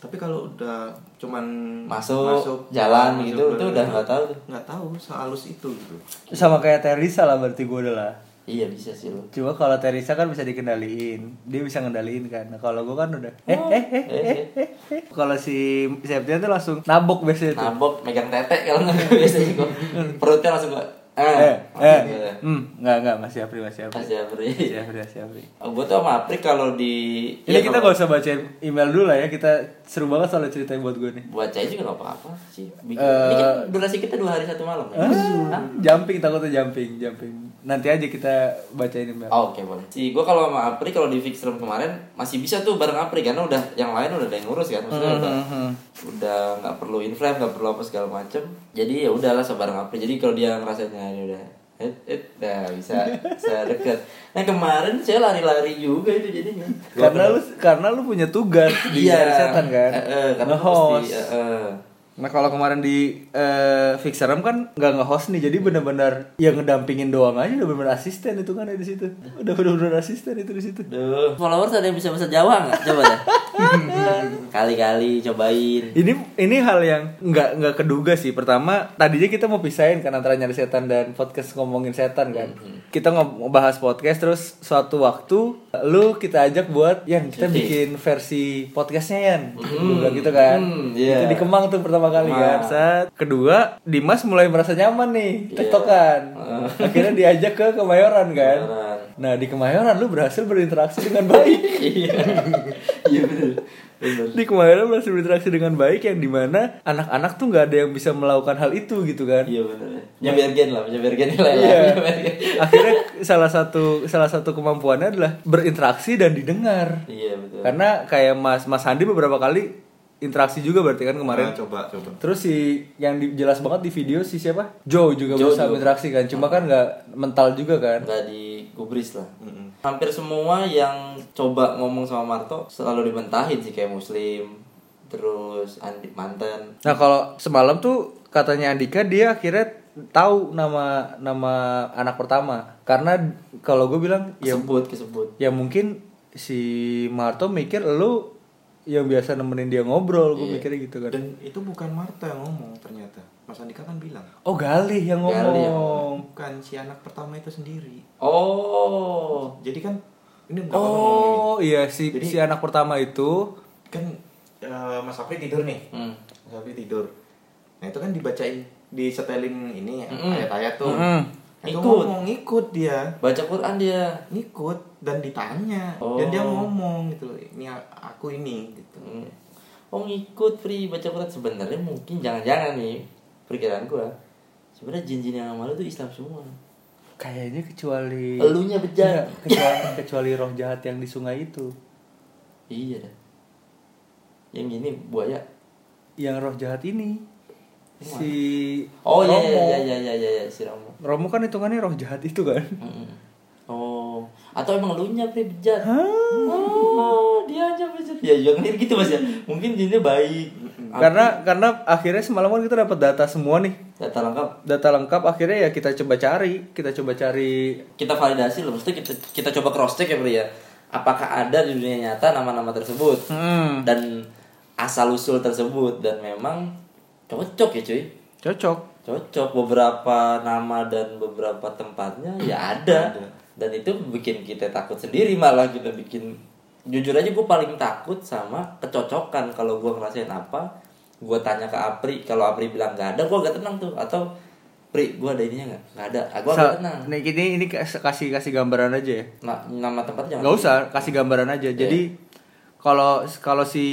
Tapi kalau udah cuman Masuk, jalan gitu, itu udah nggak tahu tuh. nggak tahu sehalus itu gitu Sama kayak Teresa lah berarti gue udah lah. iya bisa sih lo Cuma kalau Teresa kan bisa dikendaliin, dia bisa ngendaliin kan. Nah, kalau gue kan udah eh eh eh eh eh. eh. Kalau si Septian tuh langsung nabok biasanya tuh. nabok megang tete kalau nggak biasanya kok perutnya langsung gak Eh, eh, eh, ya. hmm, nggak nggak masih Apri masih Apri. Masih Apri. Masih Apri masih Apri. Oh, gue tuh sama Apri kalau di Ini Iya, kita kalau- gak usah bacain email dulu lah ya, kita seru banget soal ceritanya buat gue nih. buat saya juga gak apa-apa sih Bikin- ini kan durasi kita dua hari satu malam ya? Ah, jumping takutnya jumping, jumping. Nanti aja kita bacain email. Oh, Oke boleh. Si gue kalau sama Apri kalau di fix room kemarin masih bisa tuh bareng Apri karena udah yang lain udah ada yang ngurus kan maksudnya udah Hmm, udah nggak perlu inflame nggak perlu apa segala macem jadi ya udahlah sebareng Apri jadi kalau dia ngerasanya ini udah eh eh udah bisa bisa deket nah kemarin saya lari-lari juga itu jadinya Karena lu karena lu punya tugas di iya setan kan. Eh, eh, karena Nge-host. mesti, eh, eh. Nah kalau kemarin di eh, Fixeram kan nggak nge-host nih, jadi benar-benar yang ngedampingin doang aja udah benar asisten itu kan ada di situ. Udah benar-benar asisten itu di situ. Duh, followers ada yang bisa bahasa Jawa nggak? Coba deh. Kali-kali cobain. Ini ini hal yang nggak nggak keduga sih. Pertama tadinya kita mau pisahin kan antara nyari setan dan podcast ngomongin setan kan. Kita ngebahas podcast terus suatu waktu lu kita ajak buat Yan kita bikin versi podcastnya Yan. Gua bilang gitu kan. Hmm, iya. Itu di Kemang tuh pertama kali kan. Saat kedua Dimas mulai merasa nyaman nih Iya. tektokan. Akhirnya diajak ke Kemayoran kan. Kemayoran. Nah di Kemayoran lu berhasil berinteraksi dengan baik. Iya. Iya. Bener. di kemarin berhasil berinteraksi dengan baik yang di mana anak-anak tuh nggak ada yang bisa melakukan hal itu gitu kan Iya bener. Nyeber gen lah, nyeber gen lah. Iya. Nyeber gen. akhirnya salah satu salah satu kemampuannya adalah berinteraksi dan didengar Iya betul. karena kayak mas mas Handi beberapa kali interaksi juga berarti kan kemarin Nah, coba coba terus si yang di- jelas banget di video si siapa Joe juga Joe, berusaha Joe. berinteraksi kan cuma kan nggak mental juga kan Nggak digubris lah. Mm-mm. Hampir semua yang coba ngomong sama Marto selalu dibentahin sih kayak Muslim, terus Andi mantan. Nah kalau semalam tuh katanya Andika dia akhirnya tahu nama nama anak pertama karena kalau gue bilang ya Kesebut, kesebut. ya mungkin si Marto mikir lu yang biasa nemenin dia ngobrol gue Iya. mikirnya gitu kan. Dan itu bukan Marta yang ngomong ternyata. Mas Andika kan bilang. Oh Galih yang ngomong, Galih yang bukan si anak pertama itu sendiri. Oh. jadi kan ini ngomong oh iya si Jadi- si anak pertama itu. kan eh, Mas Afri tidur nih. Hmm. Mas Afri tidur. Nah itu kan dibacain disetelin ini Mm-mm. ayat-ayat tuh. Mm-mm. Nah, itu Ikut. ngomong ikut dia Baca Quran dia. ngikut dan ditanya Oh. dan dia ngomong gitu ini aku ini gitu Hmm. Oh ngikut free baca Quran sebenarnya mungkin jangan-jangan nih perkiraan gua. Sebenarnya jin-jin yang sama lu tuh Islam semua. kayaknya kecuali Elunya bejat. Enggak, kecuali kecuali roh jahat yang di sungai itu Iya dah. Yang gini buaya. yang roh jahat ini si Oh iya Romo. iya iya iya iya iya si Romo. Romo kan hitungannya roh jahat itu kan Mm-mm. Oh, atau emang elunya free bejat? Oh, dia aja bejat. Ya jangan gitu Mas ya. Mungkin jinnya baik. karena karena akhirnya semalam kan kita dapat data semua nih data lengkap data lengkap akhirnya ya kita coba cari kita coba cari kita validasi loh maksudnya kita kita coba cross check ya Bro ya apakah ada di dunia nyata nama-nama tersebut hmm, dan asal usul tersebut dan memang cocok ya cuy. Cocok. Cocok. Beberapa nama dan beberapa tempatnya ya ada. Dan itu bikin kita takut sendiri malah kita bikin jujur aja gue paling takut sama kecocokan. Kalau gue ngerasain apa gue tanya ke Apri. Kalau Apri bilang nggak ada gue agak tenang tuh. Atau Pri gue ada ininya nggak? Nggak ada. Ah, gue agak Sa- tenang. nih ini ini kas- kasih kasih gambaran aja ya. Nah, nama tempatnya nggak usah kasih gambaran aja. Jadi kalau kalau si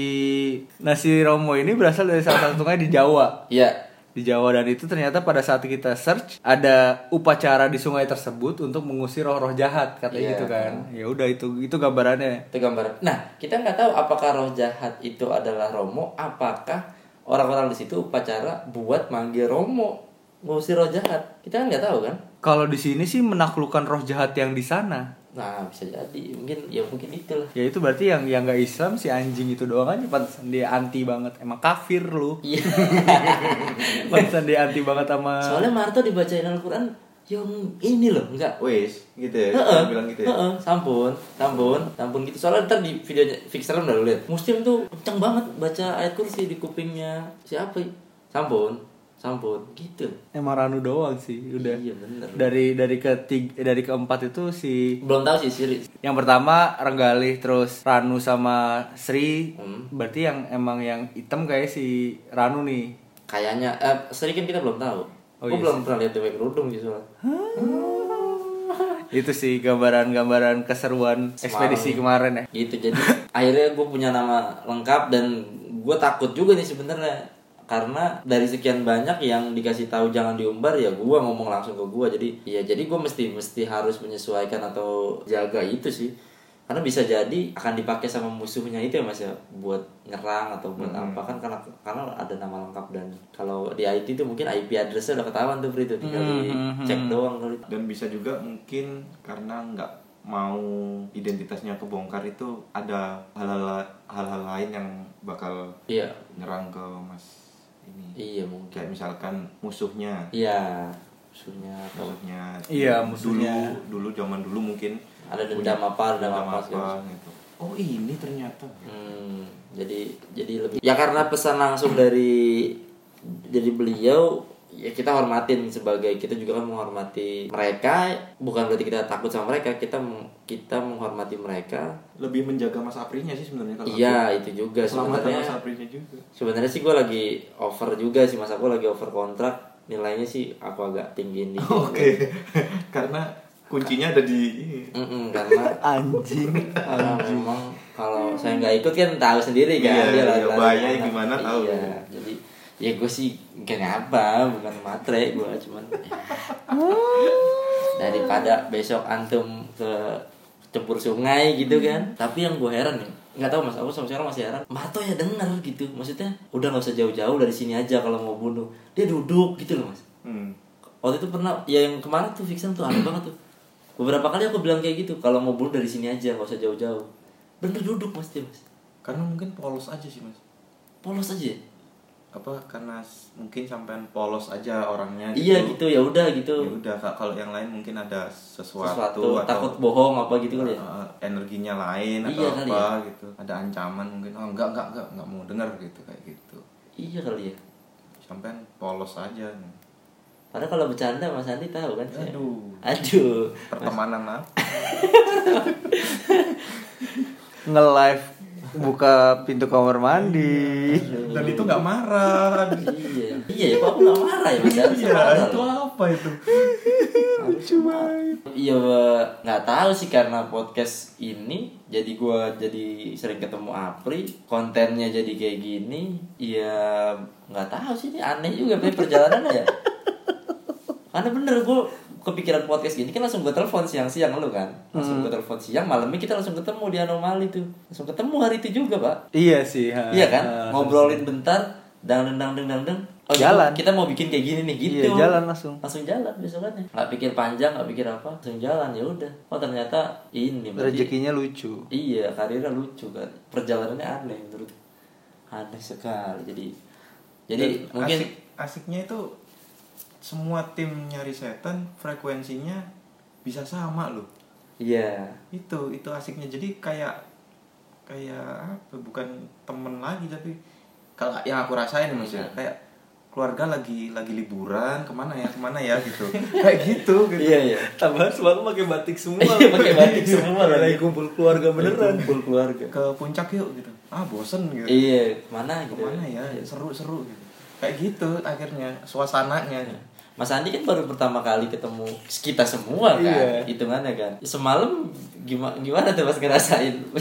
nasi romo ini berasal dari salah satu sungai di Jawa Iya. di di Jawa dan itu ternyata pada saat kita search ada upacara di sungai tersebut untuk mengusir roh-roh jahat katanya Iya. gitu kan ya udah itu itu gambarannya Itu gambaran. Nah, kita nggak tahu apakah roh jahat itu adalah Romo, apakah orang-orang di situ upacara buat manggil Romo ngusir roh jahat. Kita kan nggak tahu kan? kalau di sini sih menaklukkan roh jahat yang di sana Nah, bisa jadi mungkin ya mungkin itulah. ya itu berarti yang yang nggak Islam si anjing itu doang aja pantesan dia anti banget emang kafir lu Iya. pantesan dia anti banget sama Soalnya Marto dibacain Al-Qur'an yang ini loh, enggak. Wes, gitu ya. Heeh, Dia bilang gitu ya. heeh, sampun, sampun, sampun gitu. Soalnya ntar di videonya Fixer udah lu lihat. Muslim tuh kenceng banget baca ayat kursi di kupingnya siapa? ya? Sampun, sampun, gitu. emang Ranu doang sih udah Iya bener. dari dari ketiga dari keempat itu si Belum tahu sih Siri. yang pertama Renggalih terus Ranu sama Sri Hmm. berarti yang emang yang hitam kayak si Ranu nih Kayaknya, eh, Sri kan kita belum tahu. Oh, Gue iya belum pernah lihat dewe kerudung sih soalnya. itu sih gambaran-gambaran keseruan ekspedisi kemarin ya Gitu jadi akhirnya gue punya nama lengkap dan gue takut juga nih sebenarnya karena dari sekian banyak yang dikasih tahu jangan diumbar ya gue ngomong langsung ke gue jadi ya jadi gue mesti mesti harus menyesuaikan atau jaga itu sih. Karena bisa jadi akan dipakai sama musuhnya itu ya mas ya. Buat nyerang atau buat apa. Kan karena karena ada nama lengkap dan kalau di IT itu mungkin IP addressnya udah ketahuan tuh Bri, tuh tinggal dicek doang kali Dan bisa juga mungkin karena nggak mau identitasnya kebongkar itu ada hal-hal hal-hal lain yang bakal iya. nyerang ke Mas. Iya mungkin Kayak misalkan musuhnya, iya musuhnya atau musuhnya. Iya, musuhnya. Dulu, dulu zaman dulu mungkin ada dendam apa dendam apa segala macam. gitu. Oh ini ternyata. Hmm, jadi jadi lebih ya karena pesan langsung dari dari beliau ya kita hormatin sebagai kita juga kan menghormati mereka. Bukan berarti kita takut sama mereka kita kita menghormati mereka. Lebih menjaga Mas Aprinya sih sebenarnya kalau iya itu juga sebenarnya. Mas Aprinya juga. sebenarnya sih gue lagi over juga sih mas. Aku lagi over kontrak. Nilainya sih aku agak tinggiin dikit. Oke. karena kuncinya ada di Mm-mm, karena anjing. Karena memang kalau saya nggak ikut kan tahu sendiri kan Iya, dia iya, lari-lari ke mana. gimana tahu. iya jadi ya gue sih bukan apa bukan matre gue cuman. Daripada besok antum ke cebur sungai gitu kan. Tapi yang gue heran nih nggak tahu mas aku sampai sekarang masih heran. Marto ya denger gitu maksudnya udah nggak usah jauh-jauh dari sini aja kalau mau bunuh. Dia duduk gitu loh mas. Hmm. waktu itu pernah ya yang kemarin tuh Vixen tuh aneh banget tuh. Beberapa kali aku bilang kayak gitu kalau mau bunuh dari sini aja nggak usah jauh-jauh. Bener duduk mas dia mas. Karena mungkin polos aja sih mas. polos aja Apa karena mungkin sampean polos aja orangnya. iya gitu ya udah Ya gitu udah Kak, kalau yang lain mungkin ada sesuatu, sesuatu atau takut bohong apa gitu kali ya uh, energinya lain atau Iya kali apa gitu. Ada ancaman mungkin. Oh enggak enggak enggak enggak mau dengar gitu kayak gitu. iya kali ya Sampean polos aja. padahal kalau bercanda Mas Andi tahu kan saya. Aduh. aduh Pertemanan apa? nge-live buka pintu kamar mandi. Dan itu nggak marah. iya. Iya ya kok aku nggak marah ya Mas? Harusnya Iya, marah itu apa itu? cuma Iya nggak tahu sih karena podcast ini jadi gua jadi sering ketemu Apri kontennya jadi kayak gini. Ya nggak tahu sih ini aneh juga Pri, perjalanannya ya. Karena bener gua kepikiran podcast gini kan langsung gue telepon siang-siang lu kan? Langsung gue telepon siang malamnya kita langsung ketemu di anomali tuh. Langsung ketemu hari itu juga pak. Iya sih ha. iya kan? Ha. ngobrolin bentar dang dang dang dang dang oh, Jalan. kita mau bikin kayak gini nih gitu. iya jalan langsung. Langsung jalan besokannya. Nggak pikir panjang nggak pikir apa. Langsung jalan ya udah. Oh ternyata ini rezekinya lucu. Iya karirnya lucu kan. Perjalanannya aneh menurut. Aneh sekali jadi. Jadi Dan mungkin asik, asiknya itu semua tim nyari setan frekuensinya bisa sama loh. Iya. Itu itu asiknya. Jadi kayak kayak apa bukan temen lagi tapi kalau yang aku rasain mas ya kayak keluarga lagi lagi liburan ke mana ya ke mana ya gitu. Kayak gitu gitu. Iya iya. Tambahan semua pakai batik semua. Iya, pakai batik semua lagi. lagi kumpul keluarga beneran. kumpul keluarga. Ke puncak yuk gitu. Ah bosen gitu. Iya mana gitu. Ke mana ya seru seru gitu kayak gitu akhirnya suasananya Mas Andi kan baru pertama kali ketemu kita semua kan Iya. hitungannya kan semalam gimana gimana tuh mas ngerasain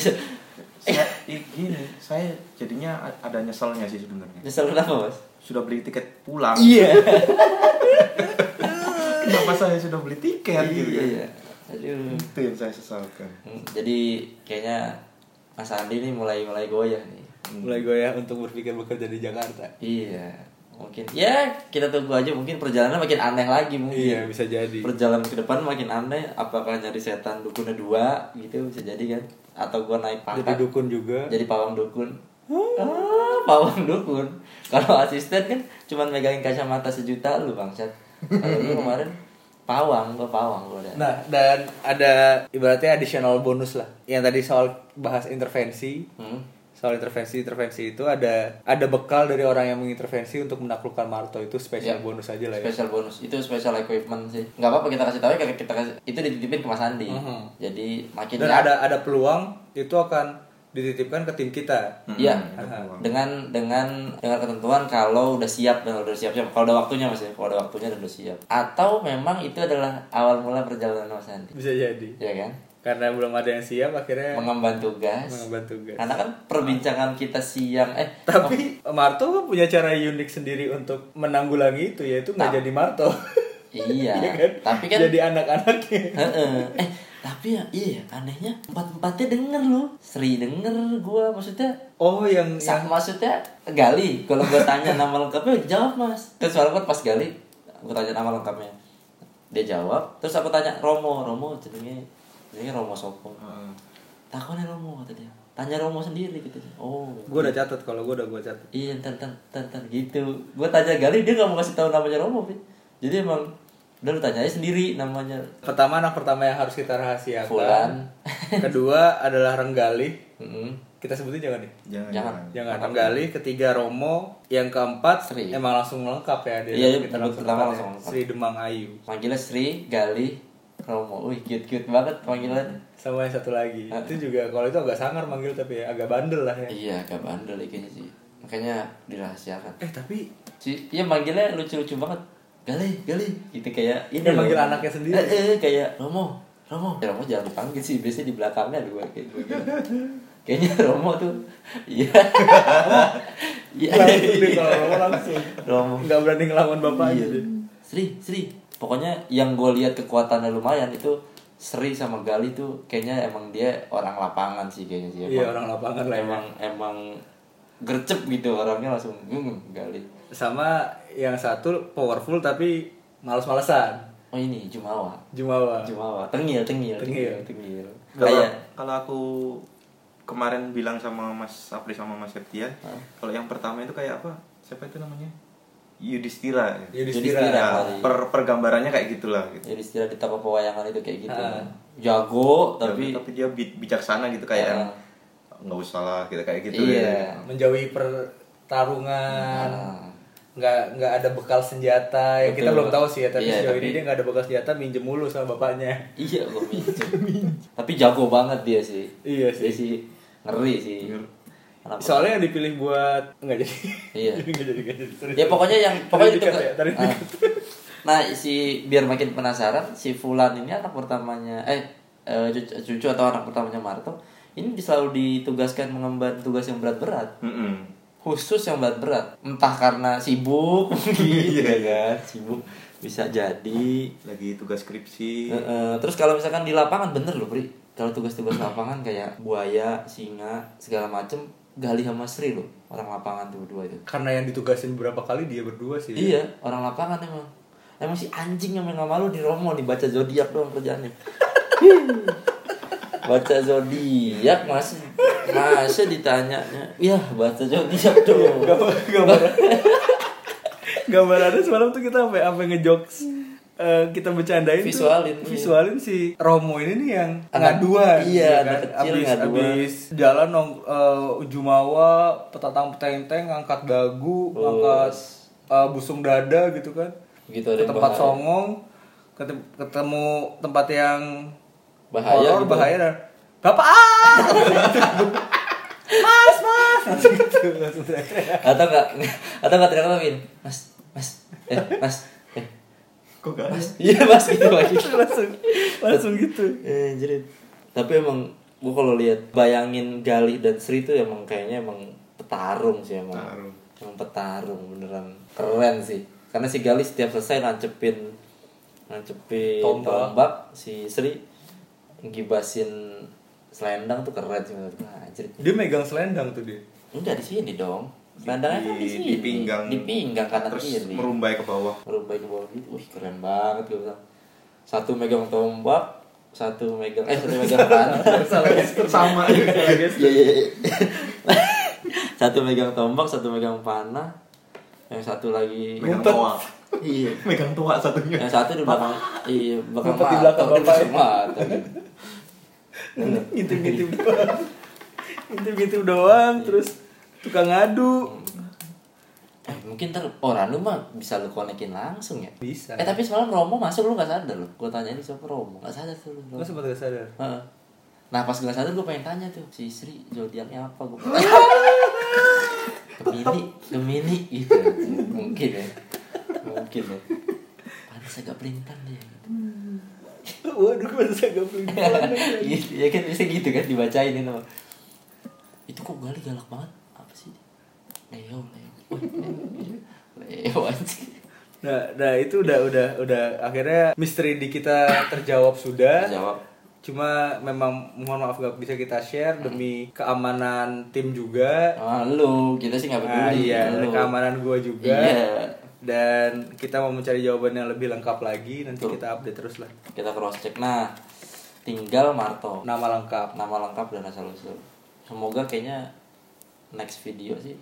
saya, gini saya jadinya ada nyeselnya sih sebenarnya Nyesel kenapa mas? sudah beli tiket pulang Iya. kenapa saya sudah beli tiket gitu kan Iya. Aduh. itu yang saya sesalkan Hmm, Jadi kayaknya Mas Andi nih mulai mulai goyah nih. Mulai goyah untuk berpikir bekerja di Jakarta Iya. Mungkin ya kita tunggu aja mungkin perjalanan makin aneh lagi mungkin. iya bisa jadi Perjalanan ke depan makin aneh. Apakah nyari setan dukunnya dua gitu bisa jadi kan? Atau gua naik jadi pangkat dukun juga jadi pawang dukun. Ah, pawang dukun. Kalau asisten kan cuman megangin kacamata sejuta lu bangsat. Kalau lu kemarin pawang, gua pawang gua udah. Nah, dan ada ibaratnya additional bonus lah. Yang tadi soal bahas intervensi, Hmm. Soal intervensi intervensi itu ada ada bekal dari orang yang mengintervensi untuk menaklukkan Marto itu spesial Ya. bonus aja lah ya. Special bonus itu special equipment sih. Nggak apa-apa kita kasih tahu ya kita kasih itu dititipin ke Mas Andi. Mhm. Jadi makin Dan ya- ada ada peluang itu akan dititipkan ke tim kita. Iya. Hmm, ada peluang. dengan dengan dengan ketentuan kalau udah siap dan udah siap siap kalau ada waktunya mas ya kalau ada waktunya dan udah siap atau memang itu adalah awal mula perjalanan mas Andi Bisa jadi. ya kan Karena belum ada yang siap akhirnya mengemban tugas mengemban tugas. karena kan perbincangan kita siang eh Tapi Marto kan punya cara unik sendiri untuk menanggulangi itu yaitu nggak jadi Marto. iya Iya kan? tapi kan jadi anak-anaknya. Eh tapi ya iya anehnya empat empatnya denger loh Sri denger gua maksudnya Oh, yang yang maksudnya Gali kalau gue tanya nama lengkapnya jawab mas terus soalnya kan pas Gali aku tanya nama lengkapnya dia jawab terus aku tanya Romo Romo jenenge jenenge Romo Sopo Heeh. takutnya Romo kata dia tanya Romo sendiri gitu oh gue udah catat kalau gue udah gue catat. iya ntar ntar ntar, ntar gitu gue tanya Gali dia nggak mau kasih tahu namanya Romo jadi emang udah lu tanya aja sendiri namanya Pertama anak pertama yang harus kita rahasiakan. Fulan. Kedua adalah Renggali. Mm-mm. Kita sebutin jangan nih. jangan Jangan. Jangan Renggali, ketiga Romo, yang keempat Sri. emang langsung lengkap ya dia. Iya, iya, kita langsung pertama langsung ya. lengkap. Sri Demang Ayu. manggilnya Sri Gali Romo wih cute cute banget panggilan Sama yang satu lagi. Ah. Itu juga kalau itu agak sangar manggil tapi ya, agak bandel lah ya. iya agak bandel ya kayaknya sih makanya dirahasiakan Eh tapi si iya manggilnya lucu-lucu banget gali gali gitu kayak ini loh. manggil anaknya sendiri. eh, eh, kayak Romo Romo ya, Romo jangan dipanggil sih biasanya di belakangnya ada gue kayak gue gitu. kayaknya Romo tuh iya iya kalau Romo langsung. Romo Nggak berani ngelawan bapaknya Iya. deh. Sri Sri pokoknya yang gue lihat kekuatannya lumayan itu Sri sama Gali tuh kayaknya emang dia orang lapangan sih kayaknya sih Iya Emang- orang lapangan lah ya. emang emang gercep gitu orangnya langsung hmm, Gali Sama yang satu powerful tapi males-malesan. oh ini Jumawa Jumawa. Jumawa tengil tengil Tengil. tengil kalau kayak kalau aku kemarin bilang sama Mas Apri sama Mas Septian kalau yang pertama itu kayak apa siapa itu namanya Yudhistira ya? Yudhistira. Yudhistira. Ya, per pergambarannya kayak gitulah gitu. jadi istilah di tapa pewayangan itu kayak gitu Ah. jago tapi tapi tapi dia bi- bijaksana gitu kayak Ah. nggak usah lah gitu kayak gitu Iya. ya. Menjauhi pertarungan. Ah. nggak nggak ada bekal senjata yang kita belum tahu sih ya tapi Iya, sejauh tapi- ini dia nggak ada bekal senjata minjem mulu sama bapaknya iya gue minjem tapi jago banget dia sih Iya sih. dia sih ngeri sih Anak soalnya yang dipilih buat nggak jadi. Iya. nggak jadi nggak jadi. Sorry. ya pokoknya yang pokoknya itu ya, tadi Ah. nah si biar makin penasaran si Fulan ini anak pertamanya eh eh, cucu, atau anak pertamanya Marto ini selalu ditugaskan mengemban tugas yang berat-berat. Mm-mm. khusus yang berat-berat. Entah karena sibuk mungkin. Ya kan? Sibuk bisa jadi. Lagi tugas skripsi. Eh, eh, terus kalau misalkan di lapangan bener loh Pri kalau tugas-tugas lapangan kayak buaya singa segala macem Gali sama Sri loh orang lapangan tuh berdua itu karena yang ditugasin beberapa kali dia berdua sih Iya, orang lapangan emang. Emang si anjing yang main sama lu di Romo nih baca zodiak doang kerjaannya. baca zodiak masih masa ditanyanya, ya baca zodiak dong. gambar gambar ada semalam tuh kita sampai sampai ngejokes eh, kita bercandain tuh, Visualin, iya. visualin si Romo ini nih yang Anak- ngaduan iya, ya anak kecil abis, ngaduan. abis jalan nong eh, Jumawa petatang petenteng ngangkat dagu Bos. ngangkat eh, busung dada gitu kan Gitu ke tempat bahaya. songong ketem- ketemu tempat yang Bahaya horor, gitu. bahaya dan bapak ah mas mas gitu. Atau enggak atau enggak terkata Vin, Mas, Mas, eh, Mas, kok gak ada. Iya, Mas gitu lagi. langsung langsung gitu Eh, jadi tapi emang gue kalau lihat bayangin Galih dan Sri itu emang kayaknya emang petarung sih emang Petarung. emang petarung beneran keren sih karena si Galih setiap selesai nancepin nancepin Tombak. tombak, si Sri gibasin selendang tuh keren sih menurut gue anjir Dia megang selendang tuh dia. enggak di sini dong selendangnya kan di sini. di pinggang. di pinggang kanan terus kiri. merumbai ke bawah. Merumbai ke bawah gitu. Wih keren banget gue bilang. Satu megang tombak satu megang eh satu megang panah sama Iya iya iya. satu megang tombak, satu megang panah, yang satu lagi megang toa. Iya. megang toa satunya. Yang satu di belakang iya belakang di belakang bapak. belakang mata. Ngintip-ngintip doang. Ngintip-ngintip doang terus tukang ngadu. Eh, mungkin ntar orang lu mah bisa lu konekin langsung ya. Bisa. Eh tapi semalam Romo masuk lu gak sadar lu. Gue tanya ini siapa Romo, gak sadar tuh lu. Lo sempat gak sadar? Heeh. Nah pas gak sadar gue pengen tanya tuh si Sri zodiaknya apa gue Gemini, Gemini gitu mungkin ya mungkin ya panas agak pelintan dia Waduh, masa gak pelintan. gitu ya kan bisa gitu kan dibacain itu itu kok gali galak banget Leo Leo Leo anjing Nah, nah itu udah udah udah akhirnya misteri di kita terjawab sudah. jawab Cuma memang mohon maaf gak bisa kita share demi keamanan tim juga. ah lu kita sih nggak peduli iya, lu. keamanan gua juga. iya Dan kita mau mencari jawaban yang lebih lengkap lagi. Nanti Tuh. kita update terus lah. kita cross check nah tinggal Marto Nama lengkap. nama lengkap dan asal usul semoga kayaknya next video sih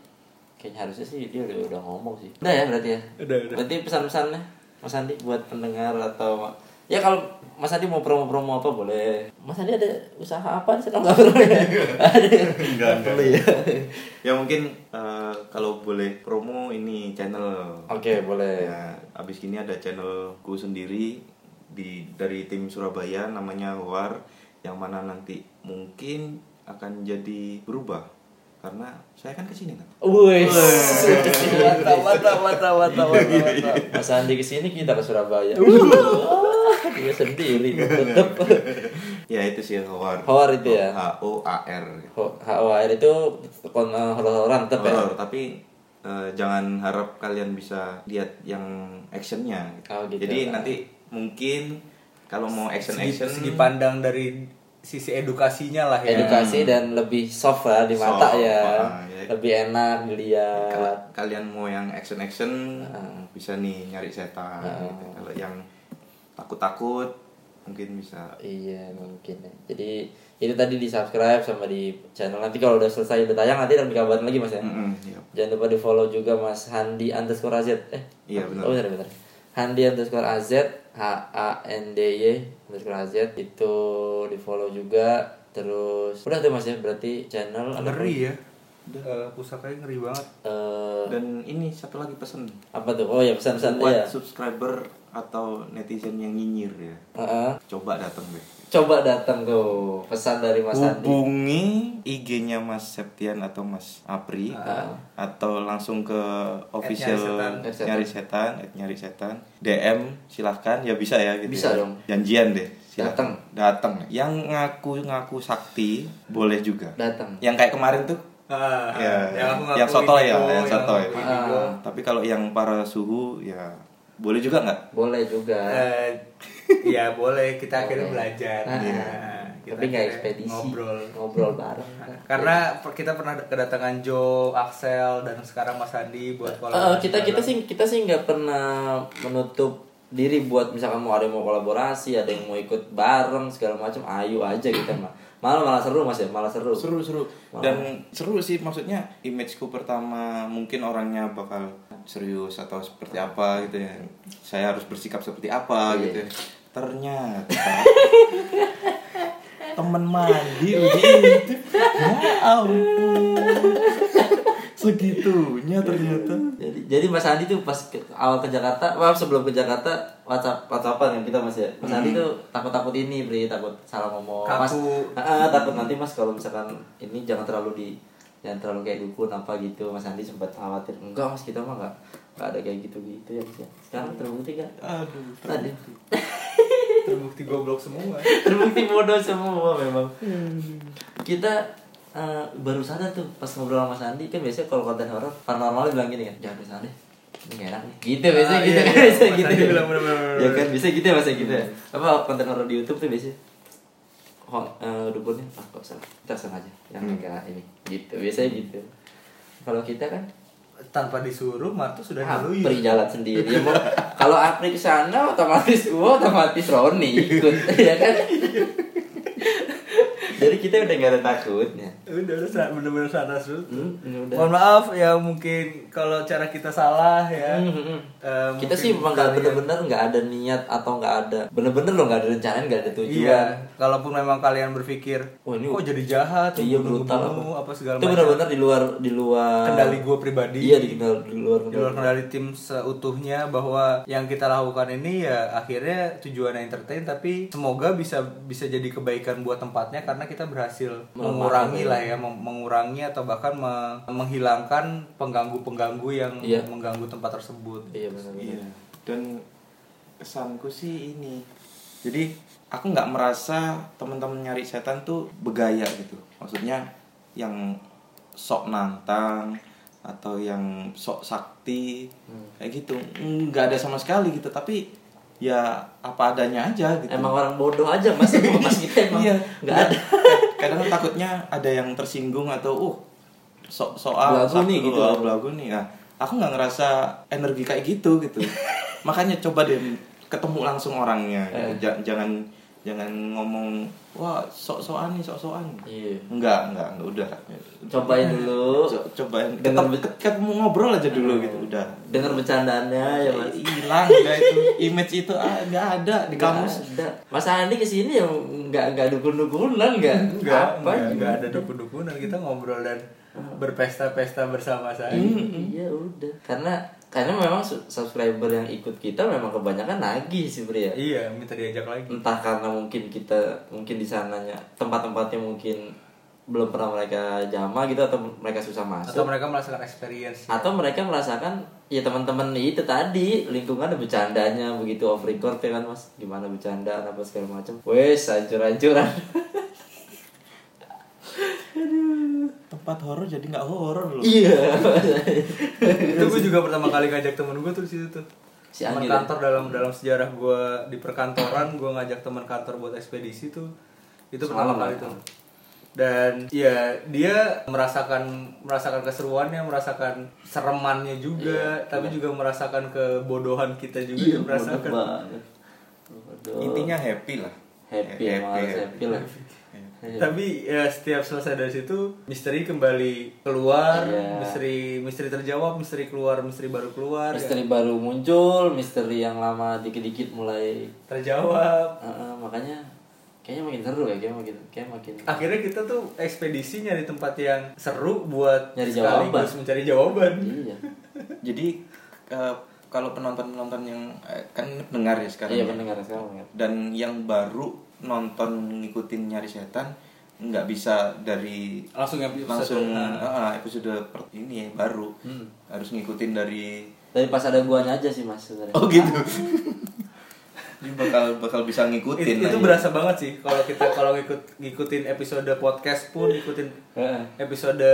kayaknya harusnya sih dia udah, udah ngomong sih. Udah ya berarti ya? Udah, udah. berarti pesan-pesannya Mas Andi buat pendengar atau ya kalau Mas Andi mau promo-promo apa boleh. Mas Andi ada usaha apa? Sekarang nggak perlu ya enggak. Perlu ya ya mungkin eh, kalau boleh promo ini channel. Oke boleh. Ya abis ini ada channelku sendiri di dari tim Surabaya namanya War yang mana nanti mungkin akan jadi berubah karena saya kan ke sini kan Wih, Mantap, mantap, mantap, mantap, mantap. Mas Andi ke sini kita ke Surabaya. Uh. Dia sendiri tetep. ya itu sih War Hawar itu ya? H O A R HOR itu kon eh, horor-hororan tetep ya. Horor, tapi eh, jangan harap kalian bisa lihat yang actionnya Oh, gitu. jadi nanti mungkin kalau mau action Segi, action segi pandang dari sisi edukasinya lah ya. Edukasi dan lebih soft lah di mata Soft, ya. ah, ya. Lebih enak dilihat. kalau kalian mau yang action action Ah. bisa nih nyari setan Ah. gitu. kalau yang takut takut mungkin bisa Iya mungkin ya. Jadi itu tadi di subscribe sama di channel nanti kalau udah selesai udah tayang nanti nanti kabarin lagi mas ya. Mm-mm, iya. Jangan lupa di follow juga mas Handi underscore AZ eh Iya, benar. oh benar benar Handi underscore AZ H A N D Y underscore AZ itu di follow juga. Terus udah tuh mas ya berarti channel Ngeri ya. Eh, pusakanya ngeri banget. Eh, dan ini satu lagi pesan apa tuh? Oh ya pesan-pesan buat ya subscriber atau netizen yang nyinyir ya Heeh. coba datang deh coba datang tuh pesan dari mas hubungi IG-nya Mas Septian atau Mas Apri Ah. atau langsung ke official Nyari Setan. nyari setan, at nyari setan, DM silahkan ya bisa ya gitu. Bisa ya. dong. Janjian deh. Datang. Datang. Yang ngaku-ngaku sakti boleh juga. datang Yang kayak kemarin tuh Ah, ya, yang aku ngaku yang sotoy ya, yang sotoy. ngaku indigo. Ah. Tapi kalau yang para suhu ya boleh juga nggak? boleh juga Eh, ya boleh kita akhirnya Boleh. belajar. Ah. Iya. Kita tapi nggak akhirnya ekspedisi Ngobrol. ngobrol bareng Karena kita pernah kedatangan Joe, Axel dan sekarang Mas Andi buat Eh, kolaborasi. kita kita bareng. sih kita sih nggak pernah menutup diri buat misalkan mau ada yang mau kolaborasi ada yang mau ikut bareng segala macam ayo aja kita mah malah malah seru mas ya malah seru seru seru Wah. dan seru sih maksudnya imageku pertama mungkin orangnya bakal serius atau seperti apa gitu ya saya harus bersikap seperti apa Iya. gitu ya. ternyata teman mandi begitu ya ampun segitunya ternyata. Jadi jadi mas Andi tuh pas ke, awal ke Jakarta maaf sebelum ke Jakarta WhatsApp WhatsAppan yang kita mas ya? Mas Andi tuh takut takut ini beri takut salah ngomong. Mas Kaku. Ah, ah, takut nanti mas kalau misalkan ini jangan terlalu di jangan terlalu kayak dukun apa gitu. Mas Andi sempat khawatir enggak mas kita mah nggak nggak ada kayak gitu gitu ya mas ya. Sekarang terbukti kan aduh tadi terbukti. Goblok semua. Terbukti bodoh semua memang. Kita eh, baru sadar tuh pas ngobrol sama Sandi kan biasanya kalau konten horor paranormal bilang gini kan jangan ke sana deh ini gak enak nih. Gitu biasanya Ah, gitu iya, kan iya. biasanya gitu. Sandi bilang bener-bener. ya kan bisa gitu ya masa gitu ya. Apa konten horor di YouTube tuh biasanya? Oh, eh, dukunnya ah kok salah kita sengaja yang enggak ini gitu biasanya gitu. Kalau kita kan tanpa disuruh Marto sudah Apri ngeluin jalan sendiri ya, kalau Apri ke sana otomatis gua otomatis Roni ikut ya kan jadi kita udah gak ada takutnya udah udah sa- bener-bener sadar dulu Hmm, ini udah. mohon maaf ya mungkin kalau cara kita salah ya Hmm. Eh, kita sih memang nggak bener-bener nggak ada niat atau nggak ada bener-bener loh nggak ada rencana nggak ada tujuan. Iya, kalaupun memang kalian berpikir, Wah, ini- kok jadi jahat, iya brutal bunuh, apa? segala itu bener-bener di luar di luar kendali gue pribadi. iya di, kendali- di luar di luar kendali tim seutuhnya bahwa yang kita lakukan ini ya akhirnya tujuannya entertain tapi semoga bisa bisa jadi kebaikan buat tempatnya karena kita berhasil mengurangi lah ya mengurangi atau bahkan me- menghilangkan pengganggu-pengganggu yang Iya. mengganggu tempat tersebut. iya benar-benar Iya. Dan kesanku sih ini. Jadi aku nggak merasa teman-teman nyari setan tuh begaya gitu. Maksudnya yang sok nantang atau yang sok sakti Hmm. kayak gitu. Nggak ada sama sekali gitu. Tapi ya apa adanya aja gitu. emang orang bodoh aja mas mas kita emang Iya. nggak ada Kadang takutnya ada yang tersinggung atau uh sok soal Belagu nih gitu. belagu nih. Nah, aku nggak ngerasa energi kayak gitu gitu. Makanya coba deh ketemu langsung orangnya. gitu. Eh. Ja- Jangan jangan ngomong wah sok-sokan nih sok-sokan. iya Enggak, enggak, enggak udah. cobain dulu Co- cobain Dengar- ketemu, ketemu ngobrol aja dulu gitu udah. dengar bercandaannya ya mas Hilang udah itu image itu ah, nggak ada di Nggak kamus. ada. Mas Andi ke sini yang nggak nggak dukun-dukunan nggak Enggak, apa enggak, enggak ada dukun-dukunan kita ngobrol dan berpesta-pesta bersama saya. iya udah. Karena karena memang su- subscriber yang ikut kita memang kebanyakan nagih sih Bri ya. Iya, minta diajak lagi. entah karena mungkin kita mungkin di sananya tempat-tempatnya mungkin belum pernah mereka jama gitu atau mereka susah masuk. Atau mereka merasakan experience. atau mereka merasakan ya teman-teman itu tadi lingkungan ada bercandanya begitu off record ya kan mas? Gimana bercanda apa segala macam. Wes hancur-hancuran Tempat horor jadi nggak horor loh. iya itu gue juga pertama kali ngajak temen gue tuh di situ tuh Si ya? kantor dalam dalam sejarah gue di perkantoran gue ngajak teman kantor buat ekspedisi tuh itu pertama kali tuh dan ya dia merasakan merasakan keseruannya merasakan seremannya juga Iya, tapi juga merasakan kebodohan kita juga iya merasakan bodoh banget. Bodoh. Intinya happy lah. happy, emang harus happy lah tapi ya setiap selesai dari situ misteri kembali keluar Iya. misteri misteri terjawab misteri keluar misteri baru keluar ya. misteri baru muncul misteri yang lama dikit-dikit mulai terjawab Uh, uh, makanya kayaknya makin seru ya kayaknya makin kayak makin akhirnya kita tuh ekspedisi nyari tempat yang seru buat Nyari sekaligus jawaban. mencari jawaban iya Jadi eh, kalau penonton-penonton yang eh, kan pendengar ya sekarang. iya ya. pendengar sekarang Dan yang baru nonton ngikutin nyari setan nggak bisa dari langsung episode langsung ah, episode per- ini ya, baru Hmm. harus ngikutin dari dari pas ada guanya aja sih mas sebenarnya oh gitu Jadi bakal bakal bisa ngikutin It- itu aja. berasa banget sih kalau kita kalau ngikut ngikutin episode podcast pun ngikutin Heeh. episode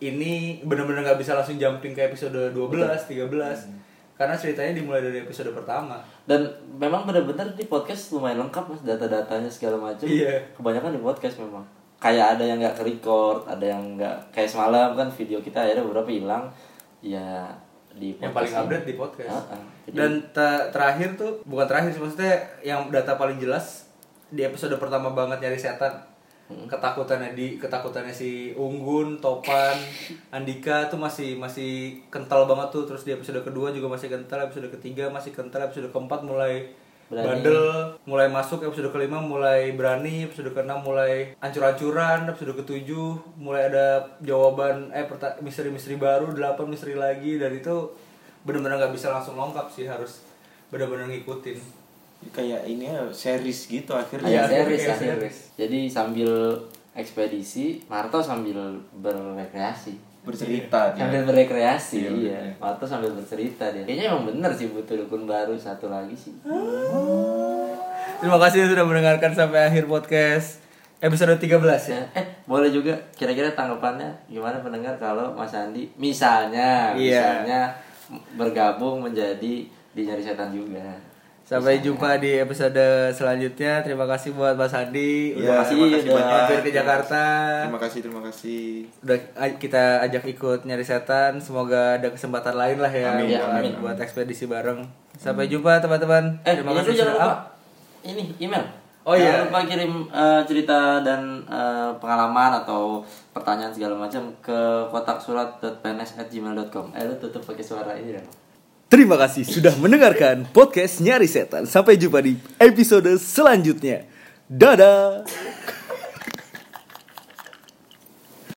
ini bener-bener nggak bisa langsung jumping ke episode 12, 13 karena ceritanya dimulai dari episode pertama. Dan memang benar-benar di podcast lumayan lengkap mas. Data-datanya segala macam Iya. kebanyakan di podcast memang. Kayak ada yang nggak ke record ada yang nggak kayak semalam kan video kita akhirnya beberapa hilang. Ya di yang paling ini. update di podcast. Heeh. Jadi- dan te- terakhir tuh bukan terakhir sih maksudnya yang data paling jelas di episode pertama banget nyari setan ketakutannya di ketakutannya si Unggun, Topan, Andika tuh masih masih kental banget tuh. Terus di episode kedua juga masih kental episode ketiga masih kental episode keempat mulai Berani. bandel mulai masuk episode kelima mulai berani episode keenam mulai ancur-ancuran episode ketujuh mulai ada jawaban eh misteri-misteri baru delapan misteri lagi. Dan itu benar-benar nggak bisa langsung lengkap sih harus benar-benar ngikutin kayak ini ya series gitu akhirnya Kayak series, series. Jadi sambil ekspedisi, Marto sambil berrekreasi. bercerita dia. Sambil berrekreasi, Iya, iya. Marto sambil bercerita dia. Kayaknya emang bener sih butuh dukun baru satu lagi sih. Terima kasih sudah mendengarkan sampai akhir podcast episode 13 ya. Ya, eh boleh juga kira-kira tanggapannya gimana pendengar kalau Mas Andi misalnya Iya. misalnya bergabung menjadi di nyari setan juga. Sampai jumpa di episode selanjutnya. Terima kasih buat Mas Andi Terima kasih terima kasih udah banyak. mampir ke Jakarta. Terima kasih, terima kasih. Udah kita ajak ikut nyari setan. Semoga ada kesempatan lain lah ya Amin, buat, amin, buat ekspedisi bareng. Sampai jumpa teman-teman. Eh, Terima ini kasih jangan sudah lupa. up. Ini email. Oh, jangan iya. lupa kirim eh, cerita dan eh, pengalaman atau pertanyaan segala macam ke kotak surat.pns@gmail.com. Eh, lu tutup pakai suara ini dong. Terima kasih sudah mendengarkan podcast Nyari Setan. Sampai jumpa di episode selanjutnya. Dadah.